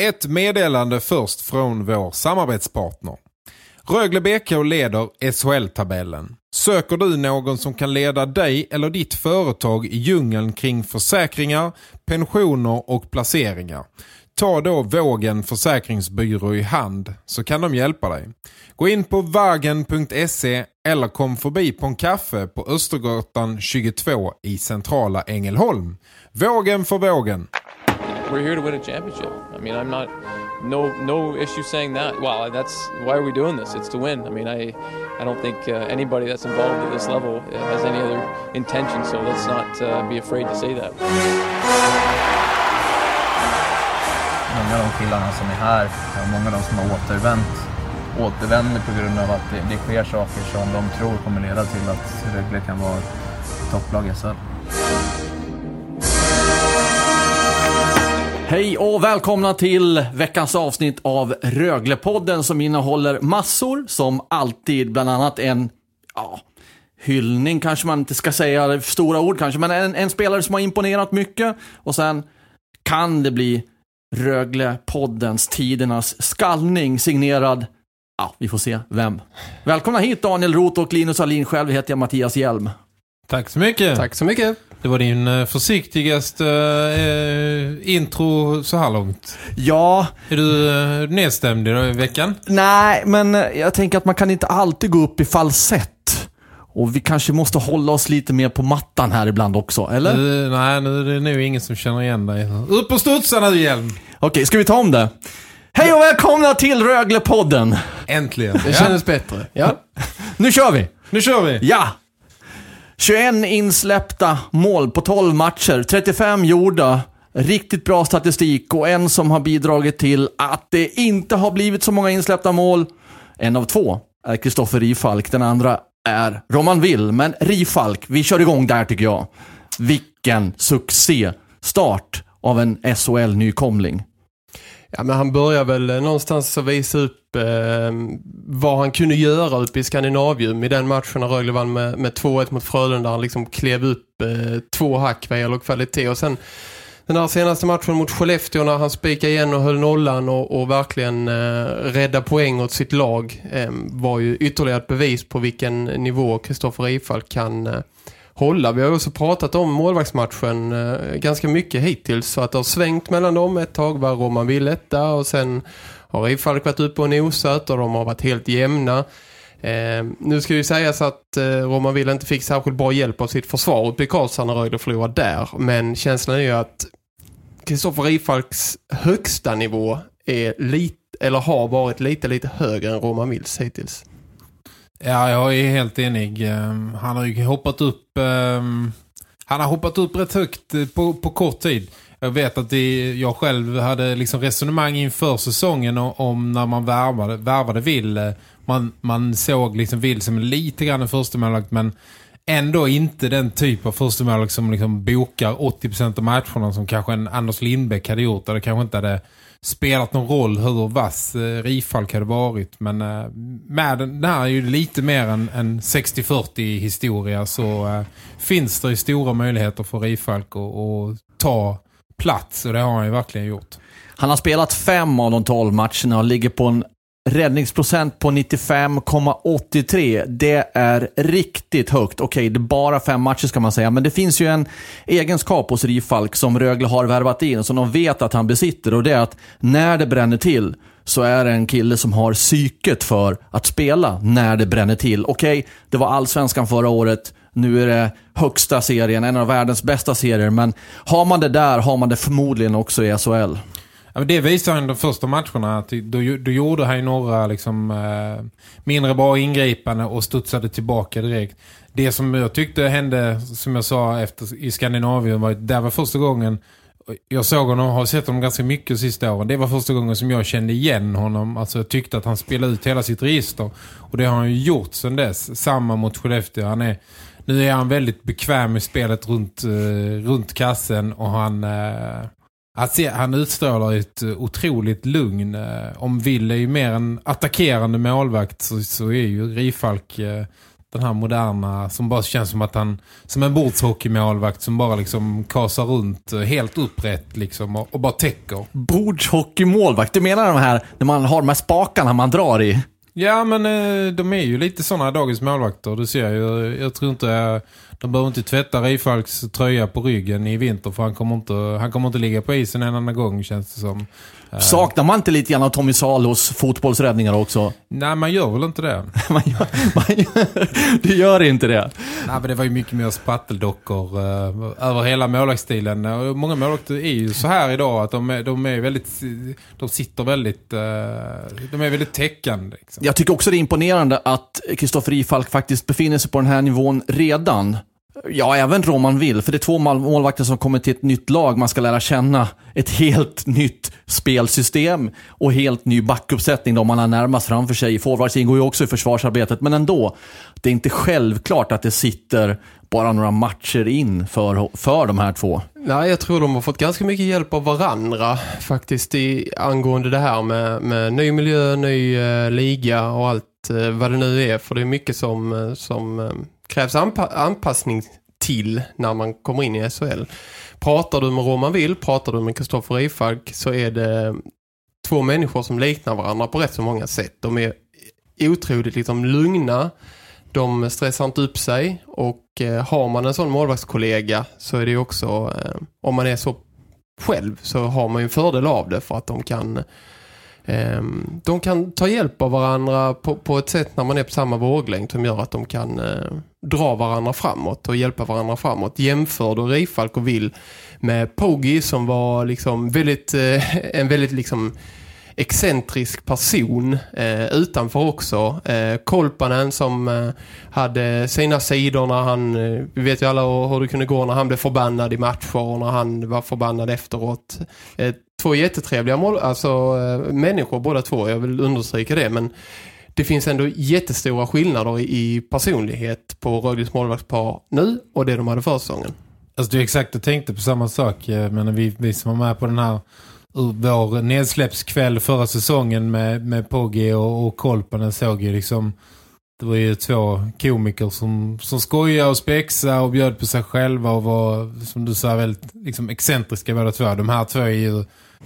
Ett meddelande först från vår samarbetspartner. Rögle BK leder SHL-tabellen. Söker du någon som kan leda dig eller ditt företag i djungeln kring försäkringar, pensioner och placeringar? Ta då Vågen Försäkringsbyrå i hand så kan de hjälpa dig. Gå in på vagen.se eller kom förbi på en kaffe på Östergatan 22 i centrala Ängelholm. Vågen för vågen we're here to win a championship. I mean, I'm not no no issue saying that. Well, that's why are we doing this? It's to win. I mean, I I don't think uh, anybody that's involved at this level uh, has any other intention. So let's not uh, be afraid to say that. Många av de killarna som är här, många av de som har återvänt, återvänder på grund av att det, det sker saker som de tror kommer leda till att Rögle kan vara topplag i SHL. Hej och välkomna till veckans avsnitt av Röglepodden som innehåller massor, som alltid, bland annat en, ja, hyllning kanske man inte ska säga, stora ord kanske, men en, en spelare som har imponerat mycket. Och sen kan det bli Röglepoddens tidernas skallning signerad, ja, vi får se vem. Välkomna hit Daniel Roth och Linus Alin, själv heter jag Mattias Hjelm. Tack så mycket. Tack så mycket. Det var din eh, försiktigaste eh, intro så här långt. Ja. Är du eh, nedstämd i veckan? Nej, men eh, jag tänker att man kan inte alltid gå upp i falsett. Och vi kanske måste hålla oss lite mer på mattan här ibland också, eller? Nu, nej, nu är det nog ingen som känner igen dig. Upp och studsa nu, Hjelm! Okej, ska vi ta om det? Hej och välkomna till Röglepodden! Äntligen. Det kändes bättre. Ja. Nu kör vi! Nu kör vi! Ja! 21 insläppta mål på 12 matcher, 35 gjorda. Riktigt bra statistik och en som har bidragit till att det inte har blivit så många insläppta mål. En av två är Kristoffer Rifalk, den andra är Roman Will. Men Rifalk, vi kör igång där tycker jag. Vilken succé! Start av en SHL-nykomling ja, men han börjar väl eh, någonstans så visa upp eh, vad han kunde göra uppe i Skandinavium i den matchen när Rögle vann med, med 2-1 mot Frölunda. Han liksom klev upp eh, två hack vad gäller kvalitet och sen den här senaste matchen mot Skellefteå när han spikade igen och höll nollan och, och verkligen eh, rädda poäng åt sitt lag eh, var ju ytterligare ett bevis på vilken nivå Kristoffer Ifall kan eh, hålla. Vi har också pratat om målvaktsmatchen eh, ganska mycket hittills så att det har svängt mellan dem ett tag var Roman Villetta och sen har Ifalk varit uppe och nosat och de har varit helt jämna. Eh, nu ska ju sägas att eh, Roman Will inte fick särskilt bra hjälp av sitt försvar uppe i Karlsson när Rögle förlorade där. Men känslan är ju att Kristoffer Ifalks högsta nivå är lite, eller har varit lite, lite högre än Roman Wills hittills. Ja, jag är helt enig. Ehm, han har ju hoppat upp... Ehm, han har hoppat upp rätt högt eh, på, på kort tid. Jag vet att det, jag själv hade liksom resonemang inför säsongen om när man värvade, värvade Will. Man, man såg liksom Will som lite grann en första målvakt men ändå inte den typ av första målvakt som liksom bokar 80% av matcherna som kanske en Anders Lindbäck hade gjort. Eller kanske inte hade spelat någon roll hur vass eh, Rifalk hade varit. Men eh, med den här är ju lite mer en, en 60-40 historia så eh, finns det ju stora möjligheter för Rifalk att, att ta plats och det har han ju verkligen gjort. Han har spelat fem av de 12 matcherna och ligger på en räddningsprocent på 95,83. Det är riktigt högt. Okej, det är bara fem matcher ska man säga, men det finns ju en egenskap hos Rifalk som Rögle har värvat in, som de vet att han besitter och det är att när det bränner till så är det en kille som har psyket för att spela när det bränner till. Okej, det var allsvenskan förra året. Nu är det högsta serien, en av världens bästa serier. Men har man det där har man det förmodligen också i SHL. Ja, men det visar han de första matcherna. Att då, då gjorde han några liksom, eh, mindre bra ingripande och studsade tillbaka direkt. Det som jag tyckte hände, som jag sa efter, i Skandinavien, var att det var första gången jag såg honom och har sett honom ganska mycket de sista åren. Det var första gången som jag kände igen honom. Alltså jag tyckte att han spelade ut hela sitt register. Och det har han ju gjort sedan dess. Samma mot Skellefteå. Han är, nu är han väldigt bekväm i spelet runt, eh, runt kassen och han... Eh, Alltså, han utstrålar ett otroligt lugn. Om Will är ju mer en attackerande målvakt så, så är ju Rifalk den här moderna som bara känns som att han som en bordshockeymålvakt som bara liksom kasar runt helt upprätt liksom och, och bara täcker. Bordshockeymålvakt, du menar de här när man har de här spakarna man drar i? Ja, men eh, de är ju lite sådana dagens målvakter. Du ser ju, jag tror inte de behöver inte tvätta Rifalks tröja på ryggen i vinter för han kommer inte, han kommer inte ligga på isen en annan gång känns det som. Saknar man inte lite grann av Tommy Salos fotbollsräddningar också? Nej, man gör väl inte det. man gör, man gör, du gör inte det. Nej, men det var ju mycket mer spatteldockor uh, över hela målvaktsstilen. Många målvakter är ju så här idag att de de är väldigt, de sitter väldigt, uh, de är väldigt täckande. Liksom. Jag tycker också det är imponerande att Kristoffer Ifalk faktiskt befinner sig på den här nivån redan. Ja, även Roman vill. För det är två målvakter som kommer till ett nytt lag. Man ska lära känna ett helt nytt spelsystem och helt ny backuppsättning då man har närmast framför sig. Forwards ingår ju också i försvarsarbetet, men ändå. Det är inte självklart att det sitter bara några matcher in för, för de här två. Nej, jag tror de har fått ganska mycket hjälp av varandra faktiskt i, angående det här med, med ny miljö, ny eh, liga och allt eh, vad det nu är. För det är mycket som, eh, som eh, krävs anpa anpassning till när man kommer in i SHL. Pratar du med Roman Will, pratar du med Kristoffer Ifalk så är det två människor som liknar varandra på rätt så många sätt. De är otroligt liksom lugna, de stressar inte upp sig och eh, har man en sån målvaktskollega så är det också, eh, om man är så själv så har man ju en fördel av det för att de kan Ehm, de kan ta hjälp av varandra på, på ett sätt när man är på samma våglängd som gör att de kan eh, dra varandra framåt och hjälpa varandra framåt. Jämför då Rifalk och Will med Poggi som var liksom väldigt, eh, en väldigt liksom excentrisk person eh, utanför också. Eh, Kolpanen som eh, hade sina sidor när han, eh, vi vet ju alla hur det kunde gå när han blev förbannad i matcher och när han var förbannad efteråt. Eh, två jättetrevliga mål, alltså, eh, människor båda två, jag vill understryka det, men det finns ändå jättestora skillnader i personlighet på Rögles målvaktspar nu och det de hade för säsongen. Alltså du exakt, jag tänkte på samma sak, eh, men vi, vi som var med på den här vår nedsläppskväll förra säsongen med, med Poggi och, och Kolpanen såg ju liksom det var ju två komiker som, som skojade och spexa och bjöd på sig själva och var, som du sa, väldigt liksom, excentriska båda två. De här två är ju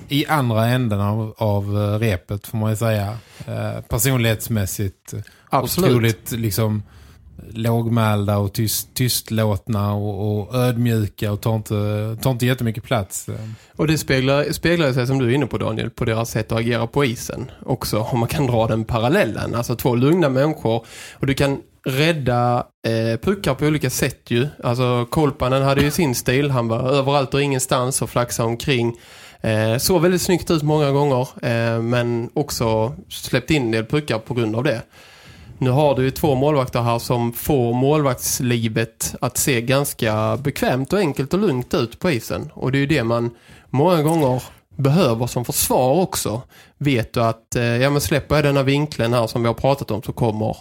i andra änden av, av eh, repet får man ju säga. Eh, personlighetsmässigt. Absolut. Otroligt liksom lågmälda och tyst, tystlåtna och, och ödmjuka och tar inte, tar inte jättemycket plats. Och det speglar, speglar sig som du är inne på Daniel på deras sätt att agera på isen också om man kan dra den parallellen. Alltså två lugna människor och du kan rädda eh, puckar på olika sätt ju. Alltså Kolpanen hade ju sin stil, han var överallt och ingenstans och flaxade omkring. Eh, såg väldigt snyggt ut många gånger eh, men också släppt in en del puckar på grund av det. Nu har du ju två målvakter här som får målvaktslivet att se ganska bekvämt och enkelt och lugnt ut på isen. Och det är ju det man många gånger behöver som försvar också. Vet du att eh, ja, men släpper jag denna vinkeln här som vi har pratat om så kommer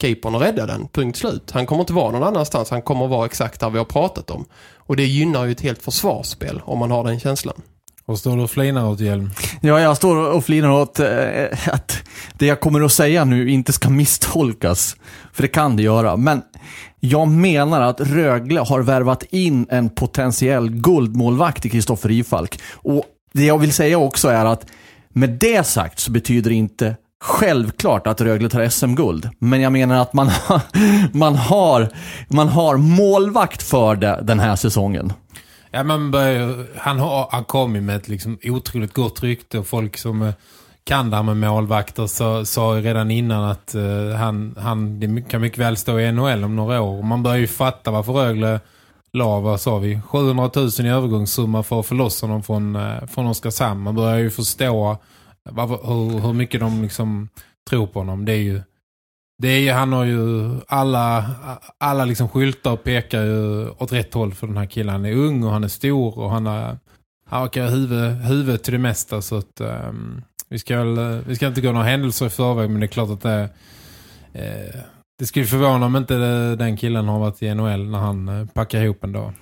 keepern att rädda den, punkt slut. Han kommer inte vara någon annanstans, han kommer vara exakt där vi har pratat om. Och det gynnar ju ett helt försvarsspel om man har den känslan. Och står du och flinar åt Hjelm? Ja, jag står och flinar åt eh, att det jag kommer att säga nu inte ska misstolkas. För det kan det göra. Men jag menar att Rögle har värvat in en potentiell guldmålvakt i Kristoffer Ifalk. Och det jag vill säga också är att med det sagt så betyder det inte självklart att Rögle tar SM-guld. Men jag menar att man, man, har, man har målvakt för det den här säsongen. Ja, men han, har, han kom ju med ett liksom otroligt gott rykte och folk som eh, kan det här med målvakter så sa ju redan innan att uh, han, han det kan mycket väl stå i NHL om några år. Man börjar ju fatta varför Rögle la, vad sa vi, 700 000 i övergångssumma för att förlossa honom från, uh, från Oskarshamn. Man börjar ju förstå varför, hur, hur mycket de liksom tror på honom. Det är ju det är ju, han har ju alla, alla liksom skyltar pekar ju åt rätt håll för den här killen. Han är ung och han är stor och han har, hakar huvud, huvud till det mesta så att um, vi, ska väl, vi ska inte gå några händelser i förväg men det är klart att det eh, det skulle förvåna om inte den killen har varit i NHL när han eh, packar ihop en dag.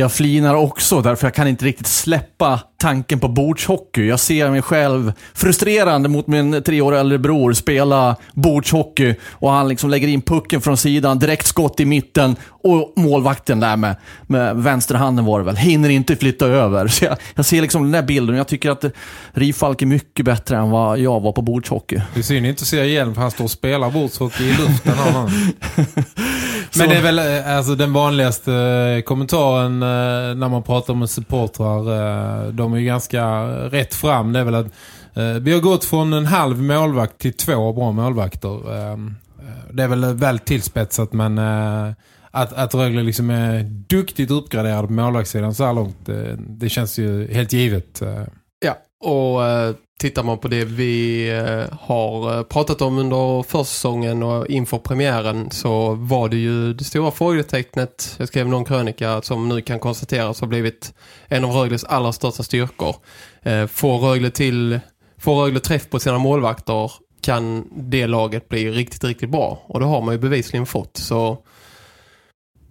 Jag flinar också därför jag kan inte riktigt släppa tanken på bordshockey. Jag ser mig själv frustrerande mot min tre år äldre bror spela bordshockey och han liksom lägger in pucken från sidan, direkt skott i mitten och målvakten där med, med vänsterhanden var det väl, hinner inte flytta över. Så jag, jag ser liksom den där bilden och jag tycker att Rifalk är mycket bättre än vad jag var på bordshockey. Det är synd inte se igen för han står och spelar bordshockey i luften. Men det är väl eh, alltså, den vanligaste eh, kommentaren eh, när man pratar med supportrar. De är ju ganska rätt fram. Det är väl att vi har gått från en halv målvakt till två bra målvakter. Det är väl väl tillspetsat men att, att Rögle liksom är duktigt uppgraderad på målvaktssidan så här långt. Det, det känns ju helt givet. Ja, och eh, tittar man på det vi eh, har eh, pratat om under försäsongen och inför premiären så var det ju det stora frågetecknet, jag skrev någon krönika som nu kan konstateras har blivit en av Rögles allra största styrkor. Eh, får Rögle till får Rögle träff på sina målvakter kan det laget bli riktigt, riktigt bra. Och det har man ju bevisligen fått. Så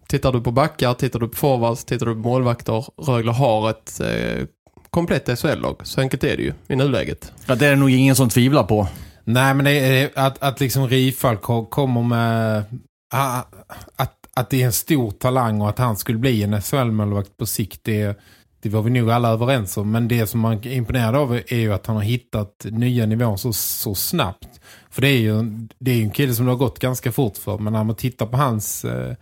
tittar du på backar, tittar du på forwards, tittar du på målvakter. Rögle har ett eh, komplett SHL-lag. Så enkelt är det ju i nuläget. Ja, det är nog ingen som tvivlar på. Nej, men det är, att, att liksom Rifalk kommer med... Att, att det är en stor talang och att han skulle bli en SHL-målvakt på sikt, det, det var vi nog alla överens om. Men det som man är imponerad av är ju att han har hittat nya nivåer så, så snabbt. För det är ju det är en kille som det har gått ganska fort för. Men när man tittar på hans eh,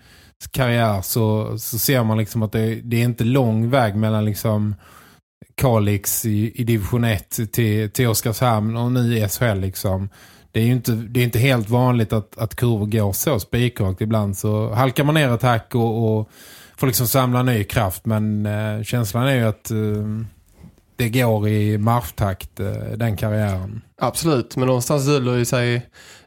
karriär så, så ser man liksom att det, det är inte lång väg mellan liksom Kalix i, i division 1 till, till Oskarshamn och nu i SHL liksom. Det är ju inte, det är inte helt vanligt att, att kurvor går så spikrakt. Ibland så halkar man ner ett hack och, och får liksom samla ny kraft. Men eh, känslan är ju att eh, det går i marschtakt, eh, den karriären. Absolut, men någonstans döljer ju sig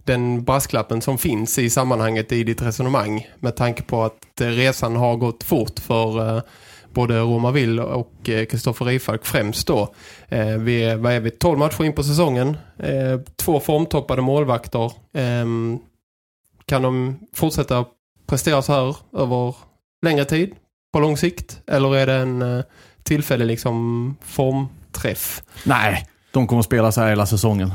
den brasklappen som finns i sammanhanget i ditt resonemang. Med tanke på att eh, resan har gått fort för eh, både Roma Vill och eh, Kristoffer Rifalk främst då. Eh, vi är, vad är vi, 12 matcher in på säsongen. Eh, två formtoppade målvakter. Ehm, kan de fortsätta prestera så här över längre tid? På lång sikt? Eller är det en eh, tillfällig liksom formträff? Nej, de kommer att spela så här hela säsongen.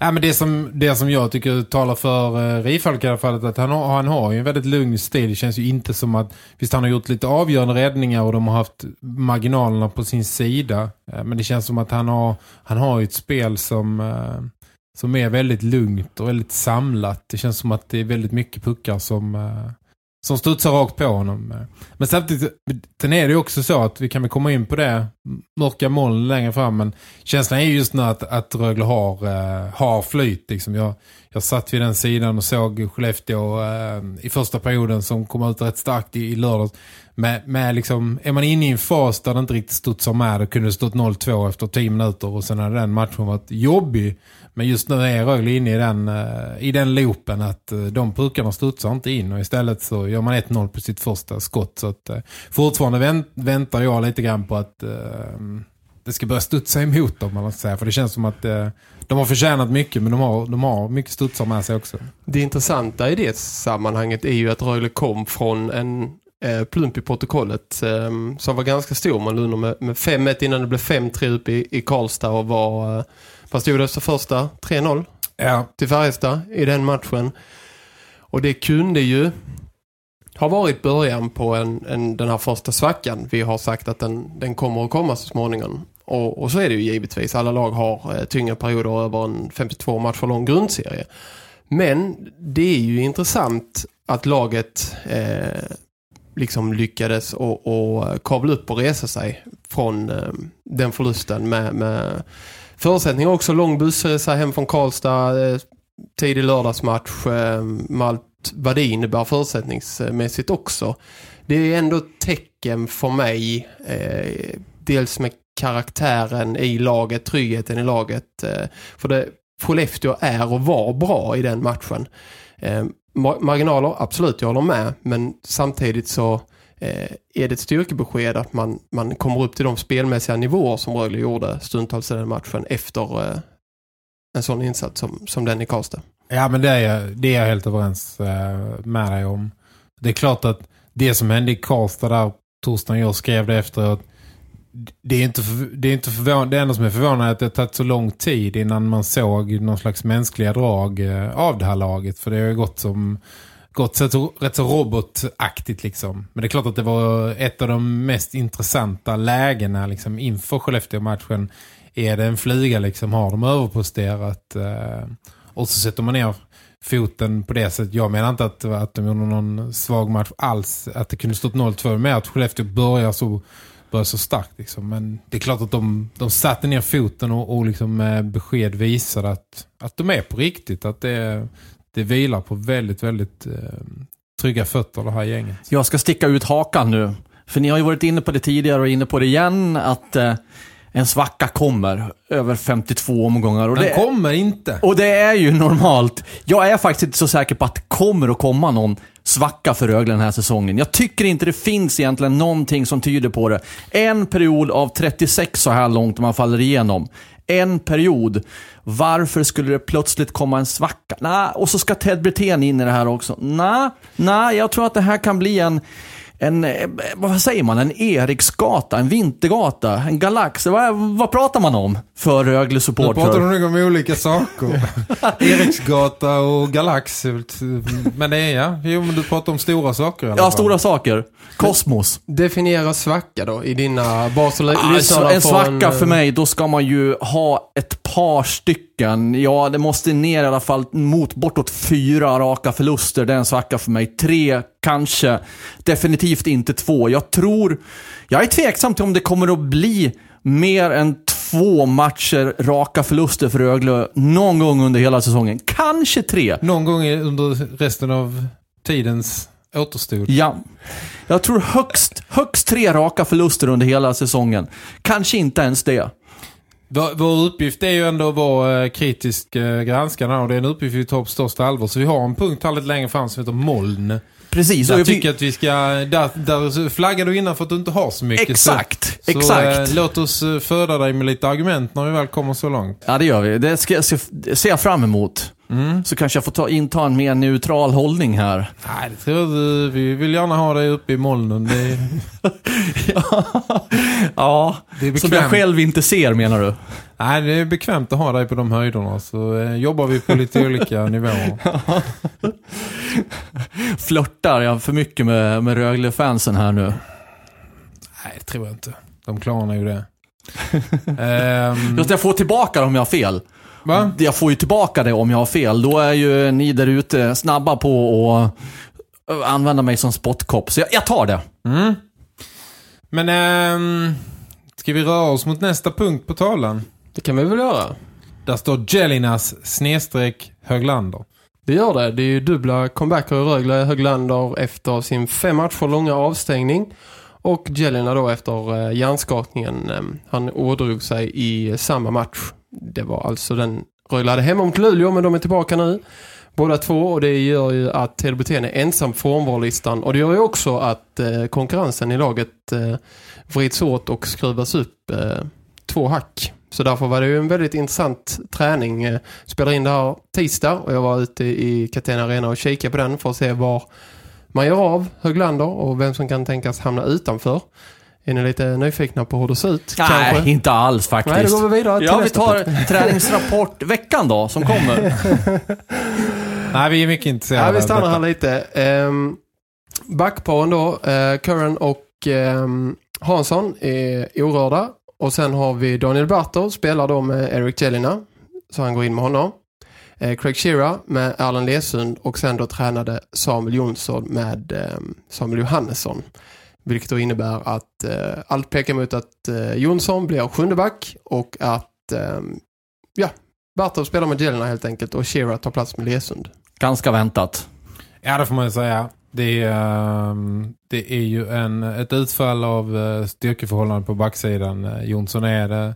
Ja, men det, som, det som jag tycker talar för uh, Rifalk i alla fall att han har, han har ju en väldigt lugn stil. Det känns ju inte som att, visst han har gjort lite avgörande räddningar och de har haft marginalerna på sin sida. Uh, men det känns som att han har, han har ett spel som, uh, som är väldigt lugnt och väldigt samlat. Det känns som att det är väldigt mycket puckar som, som studsar rakt på honom. Men samtidigt sen är det ju också så att vi kan väl komma in på det mörka moln längre fram. Men känslan är just nu att, att Rögle har, eh, har flyt. Liksom. Jag, jag satt vid den sidan och såg Skellefteå eh, i första perioden som kom ut rätt starkt i, i lördags. Med, med liksom, är man inne i en fas där det inte riktigt studsar med, då kunde det stått 0-2 efter 10 minuter och sen hade den matchen varit jobbig. Men just nu är Rögle inne i den, eh, i den loopen att eh, de puckarna studsar inte in och istället så gör man 1-0 på sitt första skott. Så att, eh, fortfarande vänt, väntar jag lite grann på att eh, det ska börja studsa emot dem. Man säga. För det känns som att de har förtjänat mycket men de har, de har mycket studsar med sig också. Det intressanta i det sammanhanget är ju att Rögle kom från en eh, plump i protokollet eh, som var ganska stor. Man lunar med, med 5-1 innan det blev 5-3 upp i, i Karlstad och var, eh, vad stod det efter första? 3-0 ja. till Färjestad i den matchen. Och det kunde ju ha varit början på en, en, den här första svackan. Vi har sagt att den, den kommer att komma så småningom. Och, och så är det ju givetvis. Alla lag har eh, tyngre perioder över en 52 matcher lång grundserie. Men det är ju intressant att laget eh, liksom lyckades och, och kavla upp och resa sig från eh, den förlusten med, med förutsättningar också lång bussresa hem från Karlstad eh, tidig lördagsmatch eh, med allt vad det innebär förutsättningsmässigt också. Det är ändå tecken för mig eh, dels med karaktären i laget, tryggheten i laget. Eh, för det, Skellefteå är och var bra i den matchen. Eh, marginaler, absolut, jag håller med. Men samtidigt så eh, är det ett styrkebesked att man, man kommer upp till de spelmässiga nivåer som Rögle gjorde stundtals i den matchen efter en sån insats som, som den i Karlstad? Ja, men det är, jag, det är jag helt överens med dig om. Det är klart att det som hände i Karlstad där torsdagen jag skrev det efteråt det är inte, det är inte förvånande, det enda som är förvånande är att det har tagit så lång tid innan man såg någon slags mänskliga drag eh, av det här laget. För det har ju gått som gått så, rätt så robotaktigt liksom. Men det är klart att det var ett av de mest intressanta lägena liksom, inför Skellefteå-matchen. Är det en flyga liksom, har de överposterat eh, och så sätter man ner foten på det sättet. Jag menar inte att, att de gjorde någon svag match alls. Att det kunde stått 0-2 med att Skellefteå börjar så, börjar så starkt. Liksom. Men det är klart att de, de satte ner foten och, och liksom med besked visade att, att de är på riktigt. Att det, det vilar på väldigt, väldigt eh, trygga fötter det här gänget. Jag ska sticka ut hakan nu. För ni har ju varit inne på det tidigare och inne på det igen att eh, en svacka kommer över 52 omgångar. Och Den det, kommer inte. och det är ju normalt. Jag är faktiskt inte så säker på att det kommer att komma någon svacka för Rögle den här säsongen. Jag tycker inte det finns egentligen någonting som tyder på det. En period av 36 så här långt man faller igenom. En period. Varför skulle det plötsligt komma en svacka? Nah, och så ska Ted Brithén in i det här också. Nej, nah, jag tror att det här kan bli en en, eh, vad säger man, en Eriksgata, en Vintergata, en Galax. Vad, vad pratar man om för Nu Rögle-supportrar? pratar de nog om olika saker. Eriksgata och Galax. Men det är ja. Jo, men du pratar om stora saker Ja, stora saker. Kosmos. Definiera svacka då i dina bas och Alltså, en svacka en, för mig, då ska man ju ha ett par stycken. Ja, det måste ner i alla fall mot bortåt fyra raka förluster. Det är en svacka för mig. Tre, kanske. Definitivt inte två. Jag tror... Jag är tveksam till om det kommer att bli mer än två matcher raka förluster för Rögle någon gång under hela säsongen. Kanske tre. Någon gång under resten av tidens återstod. Ja. Jag tror högst, högst tre raka förluster under hela säsongen. Kanske inte ens det. Vår, vår uppgift är ju ändå att vara eh, kritisk eh, granskare och det är en uppgift vi tar på största allvar. Så vi har en punkt här lite längre fram som heter moln. Precis. Där jag tycker att vi ska... Där, där flaggar du innan för att du inte har så mycket. Exakt, Så, exakt. Så, eh, låt oss föda dig med lite argument när vi väl kommer så långt. Ja, det gör vi. Det ska jag se, det ser jag fram emot. Mm. Så kanske jag får ta, inta en mer neutral hållning här. Nej, det tror jag. Vi vill gärna ha dig uppe i molnen. Det ja, det är som jag själv inte ser menar du? Nej, det är bekvämt att ha dig på de höjderna. Så eh, jobbar vi på lite olika nivåer. Flörtar jag för mycket med, med Rögle-fansen här nu? Nej, det tror jag inte. De klarar ju det. Just jag får tillbaka det om jag har fel. Va? Jag får ju tillbaka det om jag har fel. Då är ju ni där ute snabba på att äh, använda mig som spottkopp. Så jag, jag tar det. Mm. Men ehm, ska vi röra oss mot nästa punkt på tavlan? Det kan vi väl göra? Där står Jellinas snedstreck Höglander. Det gör det. Det är ju dubbla comebacker i Rögle. Höglander efter sin fem matcher långa avstängning. Och Jelena då efter eh, hjärnskakningen. Eh, han ådrog sig i samma match. Det var alltså den rullade hade hemma mot Luleå men de är tillbaka nu. Båda två och det gör ju att Ted är ensam på frånvarolistan. Och det gör ju också att eh, konkurrensen i laget eh, vrids åt och skruvas upp eh, två hack. Så därför var det ju en väldigt intressant träning. Eh, spelade in det här tisdag och jag var ute i Catena Arena och kikade på den för att se var man gör av Höglander och vem som kan tänkas hamna utanför. Är ni lite nyfikna på hur det ser ut? Nej, kanske? inte alls faktiskt. Nej, då går vi vidare till Ja, vi nästa tar punkt. träningsrapport veckan då, som kommer. Nej, vi är mycket intresserade Ja, vi stannar här lite. Um, backparen då, uh, Curran och ehm, Hansson är orörda. Och sen har vi Daniel Bartow, spelar då med Eric Jelina. Så han går in med honom. Eh, Craig Shearer med Erland Lesund och sen då tränade Samuel Jonsson med ehm, Samuel Johannesson. Vilket då innebär att eh, allt pekar mot att eh, Jonsson blir sjunde back och att ehm, ja, Bartow spelar med Jelina helt enkelt och Shearer tar plats med Lesund. Ganska väntat. Ja, det får man ju säga. Det är, ehm, det är ju en, ett utfall av uh, styrkeförhållanden på backsidan. Eh, Jonsson är det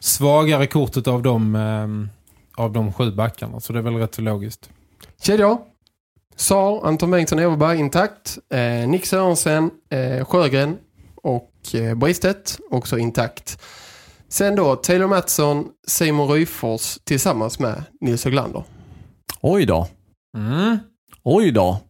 svagare kortet av de, ehm, av de sju backarna. Så det är väl rätt så logiskt. Kedjor. Sar, Anton Bengtsson Everberg intakt. Eh, Nick Sörensen, eh, Sjögren och eh, Bristedt också intakt. Sen då Taylor Mattsson, Simon Ryfors tillsammans med Nils Höglander. Oj då. Mm. Oj då.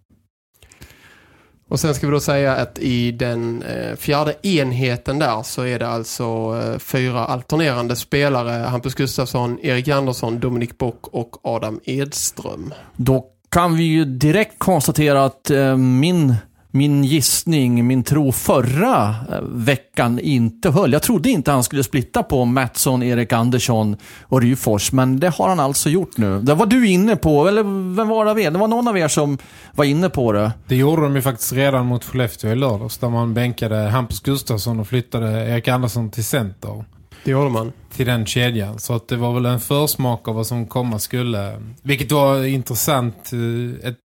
Och sen ska vi då säga att i den eh, fjärde enheten där så är det alltså eh, fyra alternerande spelare. Hampus Gustafsson, Erik Andersson, Dominik Bock och Adam Edström. Då kan vi ju direkt konstatera att eh, min, min gissning, min tro förra eh, veckan inte höll. Jag trodde inte han skulle splitta på Mattsson, Erik Andersson och Ryfors, men det har han alltså gjort nu. Det var du inne på, eller vem var det av er? Det var någon av er som var inne på det. Det gjorde de ju faktiskt redan mot Skellefteå i lördags där man bänkade Hampus Gustafsson och flyttade Erik Andersson till center. Det gjorde man. till den kedjan. Så att det var väl en försmak av vad som komma skulle. Vilket var intressant. eh, Ett,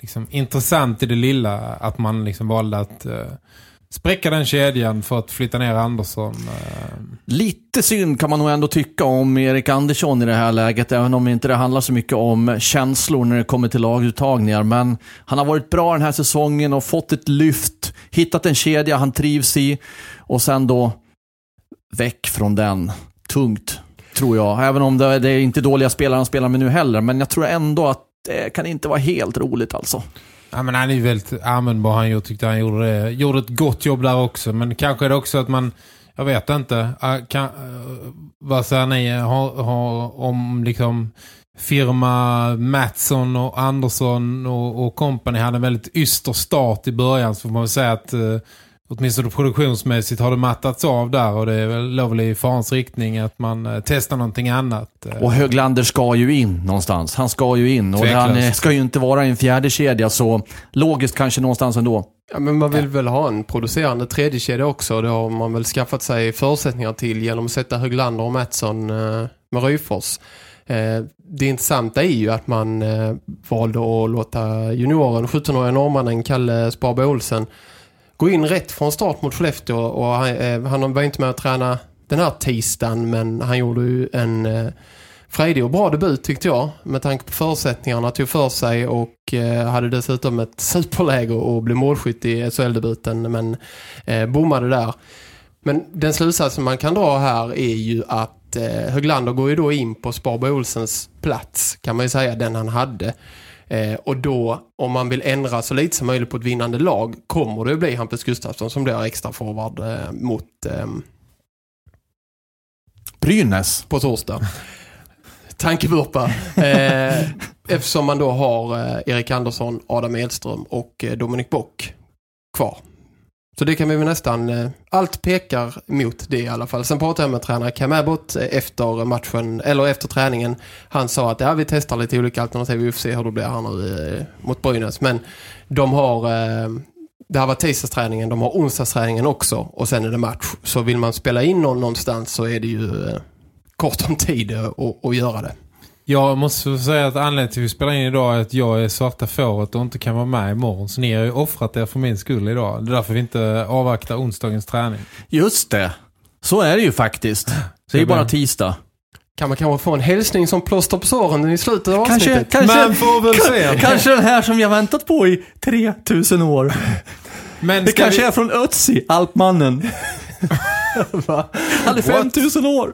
liksom, intressant i det lilla att man liksom valde att uh, spräcka den kedjan för att flytta ner Andersson. eh. Lite synd kan man nog ändå tycka om Erik Andersson i det här läget, även om inte det handlar så mycket om känslor när det kommer till laguttagningar. Men han har varit bra den här säsongen och fått ett lyft, hittat en kedja han trivs i och sen då väck från den. Tungt, tror jag. Även om det, det är inte dåliga spelare han spelar med nu heller, men jag tror ändå att det kan inte vara helt roligt alltså. Ja, men han är ju väldigt användbar. Han tyckte han gjorde, det, gjorde ett gott jobb där också. Men kanske är det också att man, jag vet inte, kan, vad säger ni har, har om liksom firma Mattsson och Andersson och, och company hade en väldigt yster start i början så får man väl säga att eh, åtminstone produktionsmässigt har det mattats av där och det är väl lov i farans riktning att man eh, testar någonting annat. eh. Och Höglander ska ju in någonstans. Han ska ju in och Tveklöst. han eh, ska ju inte vara i en fjärde kedja så logiskt kanske någonstans ändå. Ja, men man vill väl ha en producerande tredje kedja också. Det har man väl skaffat sig förutsättningar till genom att sätta Höglander och Mattsson eh, med Ryfors. Eh, det intressanta är ju att man eh, valde att låta junioren, 17-åriga norrmannen Kalle Sparbo Olsen gå in rätt från start mot Skellefteå och han, eh, han var inte med att träna den här tisdagen men han gjorde ju en eh, frejdig och bra debut tyckte jag med tanke på förutsättningarna tog för sig och eh, hade dessutom ett superläge och blev målskytt i SHL-debuten men eh, bommade där. Men den slutsatsen man kan dra här är ju att eh, Höglander går ju då in på Sparbo Olsens plats kan man ju säga, den han hade. Eh, och då, om man vill ändra så lite som möjligt på ett vinnande lag kommer det att bli Hampus Gustafsson som blir extra forward eh, mot eh, Brynäs. på torsdag. Tankevurpa. Eh, eftersom man då har eh, Erik Andersson, Adam Edström och eh, Dominik Bock kvar. Så det kan vi väl nästan... Eh, allt pekar mot det i alla fall. Sen pratade jag med tränare Cam Abbott eh, efter matchen, eller efter träningen. Han sa att ja, vi testar lite olika alternativ. Vi får se hur det blir här nu eh, mot Brynäs. Men de har... Det här var tisdagsträningen, de har onsdagsträningen också. Och sen är det match. Så vill man spela in någon någonstans så är det ju kort om tid att att göra det. Jag måste säga att anledningen till att vi spelar in idag är att jag är svarta fåret och inte kan vara med imorgon. Så ni har ju offrat er för min skull idag. Det är därför vi inte avvaktar onsdagens träning. Just det. Så är det ju faktiskt. Det är bara tisdag. Kan man kanske få en hälsning som plåster på såren i slutet av Kanske, avsnittet? kanske, Man får väl se. kanske den här som jag väntat på i 3000 år. Men Det kanske vi... är från Ötzi, Alpmannen. Han är 5000 år.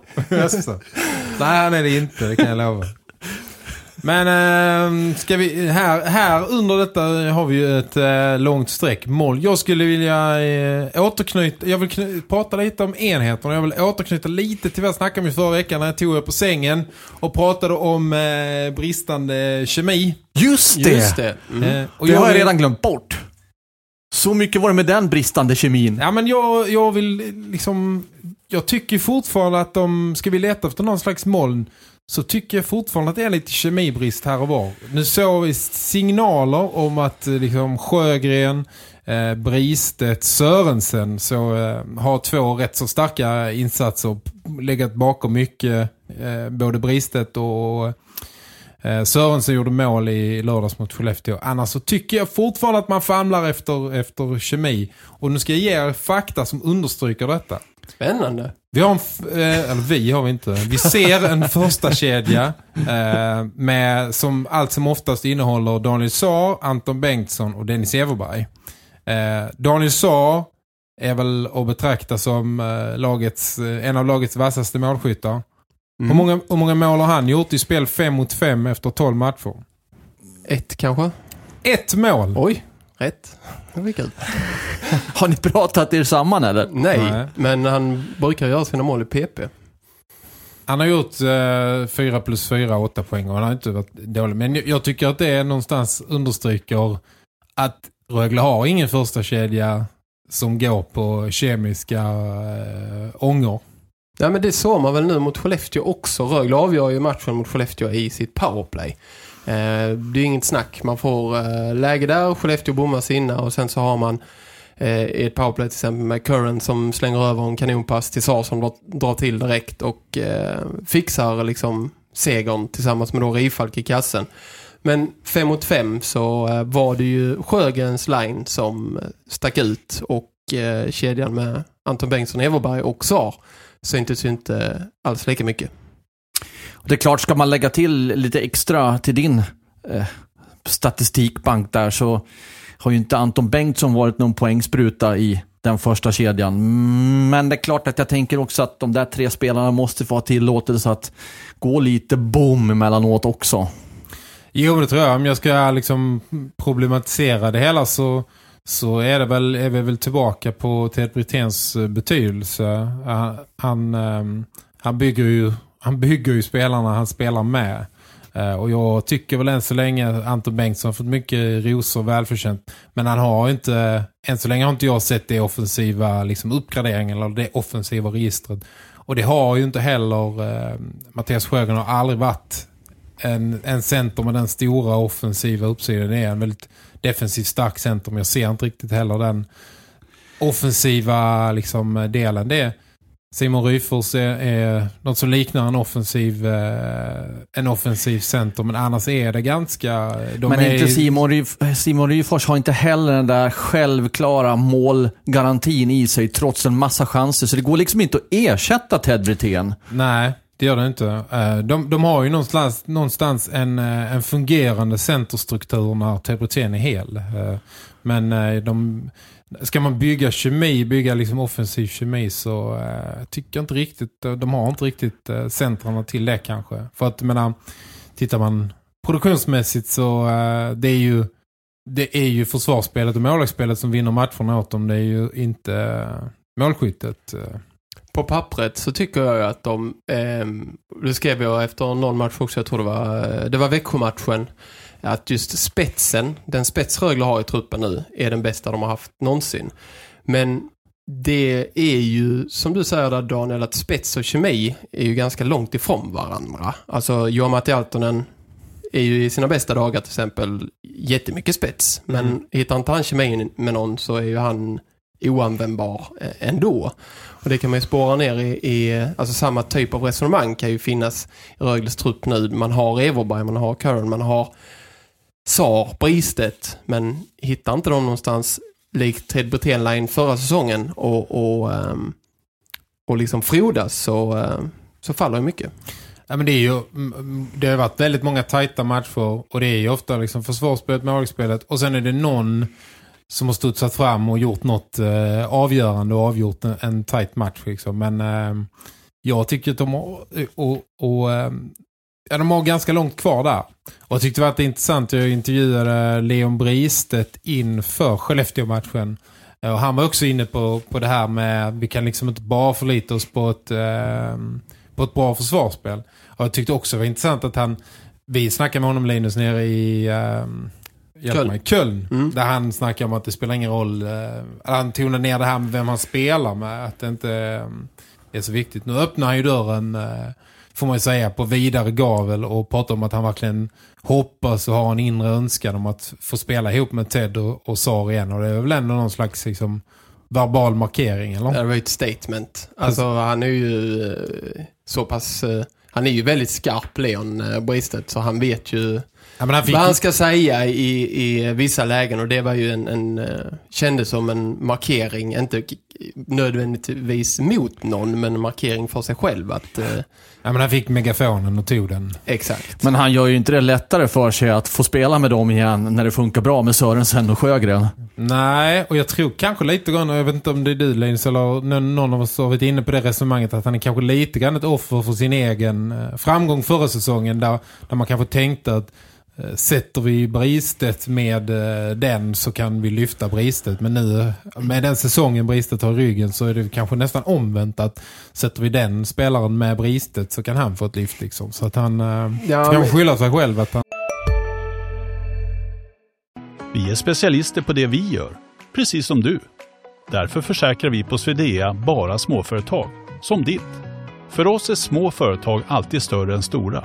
Nej, han är det inte, det kan jag lova. Men äh, ska vi, här, här under detta har vi ju ett äh, långt streck. Mål. Jag skulle vilja äh, återknyta, jag vill kny, prata lite om enheterna. Jag vill återknyta lite till vad jag snackade om i förra veckan när jag tog er på sängen och pratade om äh, bristande kemi. Just det! Just det. Mm. Och Det har jag redan glömt bort. Så mycket var det med den bristande kemin. Ja men jag, jag vill liksom Jag tycker fortfarande att de Ska vi leta efter någon slags moln så tycker jag fortfarande att det är lite kemibrist här och var Nu såg vi signaler om att eh, liksom Sjögren eh, Bristet, Sörensen så eh, har två rätt så starka insatser legat bakom mycket eh, både Bristet och Eh, Sörensen gjorde mål i lördags mot Skellefteå. Annars så tycker jag fortfarande att man famlar efter, efter kemi. Och nu ska jag ge er fakta som understryker detta. Spännande. Vi har en, eh, eller vi har vi inte. Vi ser en första kedja eh, med, som allt som oftast innehåller Daniel Saar, Anton Bengtsson och Dennis Everberg. Eh, Daniel Saar är väl att betrakta som eh, lagets, eh, en av lagets vassaste målskyttar. Mm. Hur, många, hur många mål har han gjort i spel 5 mot 5 efter 12 matcher? Ett kanske? Ett mål! Oj, rätt. Det var kul. Har ni pratat er samman eller? Nej, Nej. men han brukar göra sina mål i PP. Han har gjort eh, 4 plus 4, 8 poäng och han har inte varit dålig. Men jag- jag tycker att det någonstans understryker att Rögle har ingen första kedja som går på kemiska eh, ångor. Ja, men det såg man väl nu mot Skellefteå också. Rögle avgör ju matchen mot Skellefteå i sitt powerplay. Eh, det är inget snack. Man får eh, läge där, Skellefteå bommar sina och sen så har man i ett powerplay till exempel med Curran som slänger över en kanonpass till Sar som drar, till direkt och eh, fixar liksom segern tillsammans med då Rifalk i kassen. Men fem mot fem så eh, var det ju Sjögrens line som stack ut och eh, kedjan med Anton Bengtsson, Everberg och Sar syntes ju inte alls lika mycket. Det är klart, ska man lägga till lite extra till din eh, statistikbank där så har ju inte Anton Bengtsson varit någon poängspruta i den första kedjan. Men det är klart att jag tänker också att de där tre spelarna måste få ha tillåtelse att gå lite boom emellanåt också. Jo, men det tror jag. Om jag ska liksom problematisera det hela så, så är, det väl, är vi väl tillbaka på Ted Brittens eh, betydelse. Eh, han, han, han, bygger ju, han bygger ju spelarna han spelar med. Eh, och jag tycker väl än så länge Anton Bengtsson har fått mycket rosor välförtjänt. Men han har inte, än så länge har inte jag sett det offensiva liksom uppgraderingen eller det offensiva registret. Och det har ju inte heller eh, Mattias Sjögren har aldrig varit en, en center med den stora offensiva uppsidan. Det är en väldigt defensivt stark center men jag ser inte riktigt heller den offensiva liksom, delen. Det är Simon Ryfors är, är något som liknar en offensiv eh, en offensiv center men annars är det ganska de Men är, inte Simon, Ryf- Simon Ryfors har inte heller den där självklara målgarantin i sig trots en massa chanser. Så det går liksom inte att ersätta Ted Brithén. Nej, det gör det inte. Eh, De, de har ju någonstans, någonstans en, eh, en fungerande centerstruktur när Tebrutén är hel. Men de, ska man bygga kemi, bygga liksom offensiv kemi så eh, tycker jag inte riktigt, eh, de har inte riktigt eh, centrarna till det kanske. För att, jag menar, tittar man produktionsmässigt så eh, det är ju det är ju försvarsspelet och målvaktsspelet som vinner matcherna åt dem. Det är ju inte eh, målskyttet. Eh. På pappret så tycker jag ju att de, eh, det skrev jag efter någon match också, jag tror det var, eh, det var Växjö-matchen, att just spetsen, den spets Rögle har i truppen nu, är den bästa de har haft någonsin. Men det är ju, som du säger där Daniel, att spets och kemi är ju ganska långt ifrån varandra. Alltså Johan Matti Altonen är ju i sina bästa dagar till exempel jättemycket spets. Men Mm. hittar inte han kemin med någon så är ju han oanvändbar eh, ändå. Och det kan man ju spåra ner i, i alltså samma typ av resonemang kan ju finnas i Rögles trupp nu. Man har Everberg, man har Curran, man har Sar, Bristet, men hittar inte de någonstans likt Ted Brithén-line förra säsongen och, och, ehm, och liksom frodas så, eh, så faller ju mycket. Ja, men det, är ju, det har varit väldigt många tajta matcher och det är ju ofta liksom försvarsspelet, målspelet och sen är det någon som har studsat fram och gjort något eh, avgörande och avgjort en, en tajt match. Liksom. Men eh, jag tycker att de har, och, och, ehm, ja, de har ganska långt kvar där. Och jag tyckte det var intressant, jag intervjuade Leon Bristet inför Skellefteå-matchen. Eh, Och han var också inne på, på det här med vi kan liksom inte bara förlita oss på ett, eh, på ett bra försvarsspel. Och jag tyckte också det var intressant att han, vi snackade med honom Linus nere i eh, Köln. mig, Köln. Mm. Där han snackar om att det spelar ingen roll. Eh, han tonar ner det här med vem han spelar med. Att det inte eh, är så viktigt. Nu öppnar han ju dörren, eh, får man ju säga, på vidare gavel och pratar om att han verkligen hoppas och har en inre önskan om att få spela ihop med Ted och, och Sar igen. Och det är väl ändå någon slags liksom, verbal markering, eller? Det var ju ett statement. Alltså han är ju eh, så pass... eh, Han är ju väldigt skarp, Leon eh, Bristet, så han vet ju Ja, han fick, vad han ska säga i, i vissa lägen och det var ju en, en kändes som en markering, inte, nödvändigtvis mot någon, men en markering för sig själv. Att, eh, Ja, men han fick megafonen och tog den. exakt. Men han gör ju inte det lättare för sig att få spela med dem igen när det funkar bra med Sörensen och Sjögren. Nej, och jag tror kanske lite grann, jag vet inte om det är du Linus eller någon av oss har varit inne på det resonemanget att han är kanske lite grann ett offer för sin egen eh, framgång förra säsongen där, där man kanske tänkte att sätter vi Bristet med eh, den så kan vi lyfta Bristet. Men nu eh, med den säsongen Bristet har ryggen så är det kanske nästan omvänt att sätter vi den spelaren med Bristet så kan han få ett lyft liksom. Så att han eh, Ja, kan men- skylla sig själv att han Vi är specialister på det vi gör, precis som du. Därför försäkrar vi på Swedea bara småföretag, som ditt. För oss är små företag alltid större än stora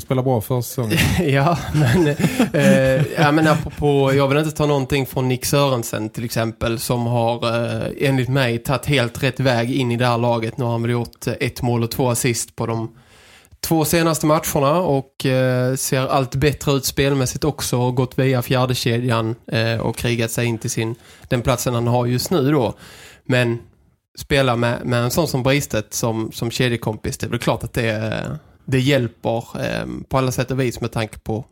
spelar bra för säsongen. Ja, men, eh, ja, men apropå, jag vill inte ta någonting från Nick Sörensen till exempel som har eh, enligt mig tagit helt rätt väg in i det här laget. Nu har han väl gjort eh, ett mål och två assist på de två senaste matcherna och eh, ser allt bättre ut spelmässigt också och gått via fjärde kedjan eh, och krigat sig in till sin, den platsen han har just nu då. Men spela med, med en sån som Bristet som, som kedjekompis, det är väl klart att det, det hjälper eh, på alla sätt och vis med tanke på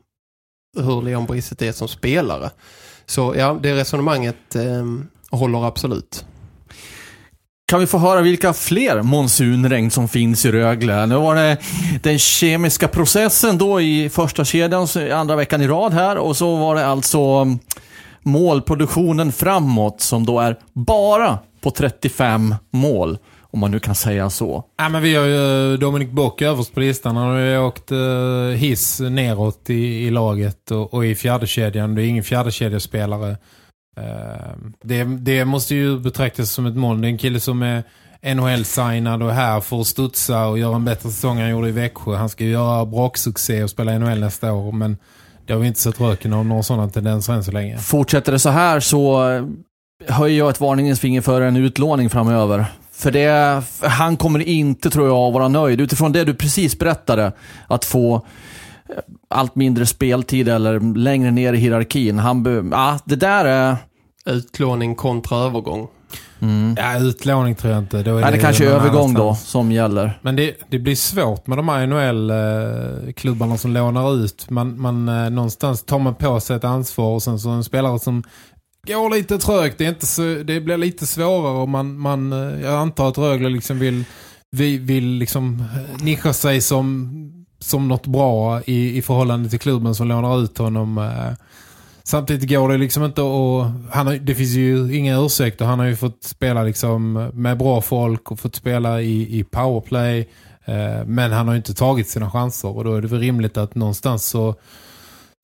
hur Leon Brisset är som spelare. Så ja, det resonemanget eh, håller absolut. Kan vi få höra vilka fler monsunregn som finns i Rögle? Nu var det den kemiska processen då i första kedjan, andra veckan i rad här. Och så var det alltså målproduktionen framåt som då är bara på 35 mål. Om man nu kan säga så. Ja, men vi har ju Dominik Bock överst på listan. Han har ju åkt uh, hiss neråt i, i laget och, och i fjärdekedjan. Det är ingen fjärdekedjespelare. Uh, det, det måste ju betraktas som ett mål. Det är en kille som är NHL-signad och är här för att studsa och göra en bättre säsong än han gjorde i Växjö. Han ska ju göra braksuccé och spela NHL nästa år. Men det har vi inte sett röken av några sådana tendenser än så länge. Fortsätter det så här så eh, höjer jag ett varningens finger för en utlåning framöver. För det, han kommer inte, tror jag, vara nöjd. Utifrån det du precis berättade, att få eh, allt mindre speltid eller längre ner i hierarkin. Han, be- ja, det där är... Utlåning kontra övergång. Mm. Ja, utlåning tror jag inte. Då är Nej, det kanske är övergång då som gäller. Men det, det blir svårt med de här NHL-klubbarna som lånar ut. Man, man, eh, någonstans tar man på sig ett ansvar och sen så en spelare som går lite trögt. Det, är inte så, det blir lite svårare om man, man, eh, jag antar att Rögle liksom vill, vi vill liksom eh, nischa sig som, som något bra i, i förhållande till klubben som lånar ut honom. Eh. Samtidigt går det liksom inte och han har, det finns ju inga ursäkter. Han har ju fått spela liksom med bra folk och fått spela i, i powerplay. Men han har ju inte tagit sina chanser och då är det väl rimligt att någonstans så,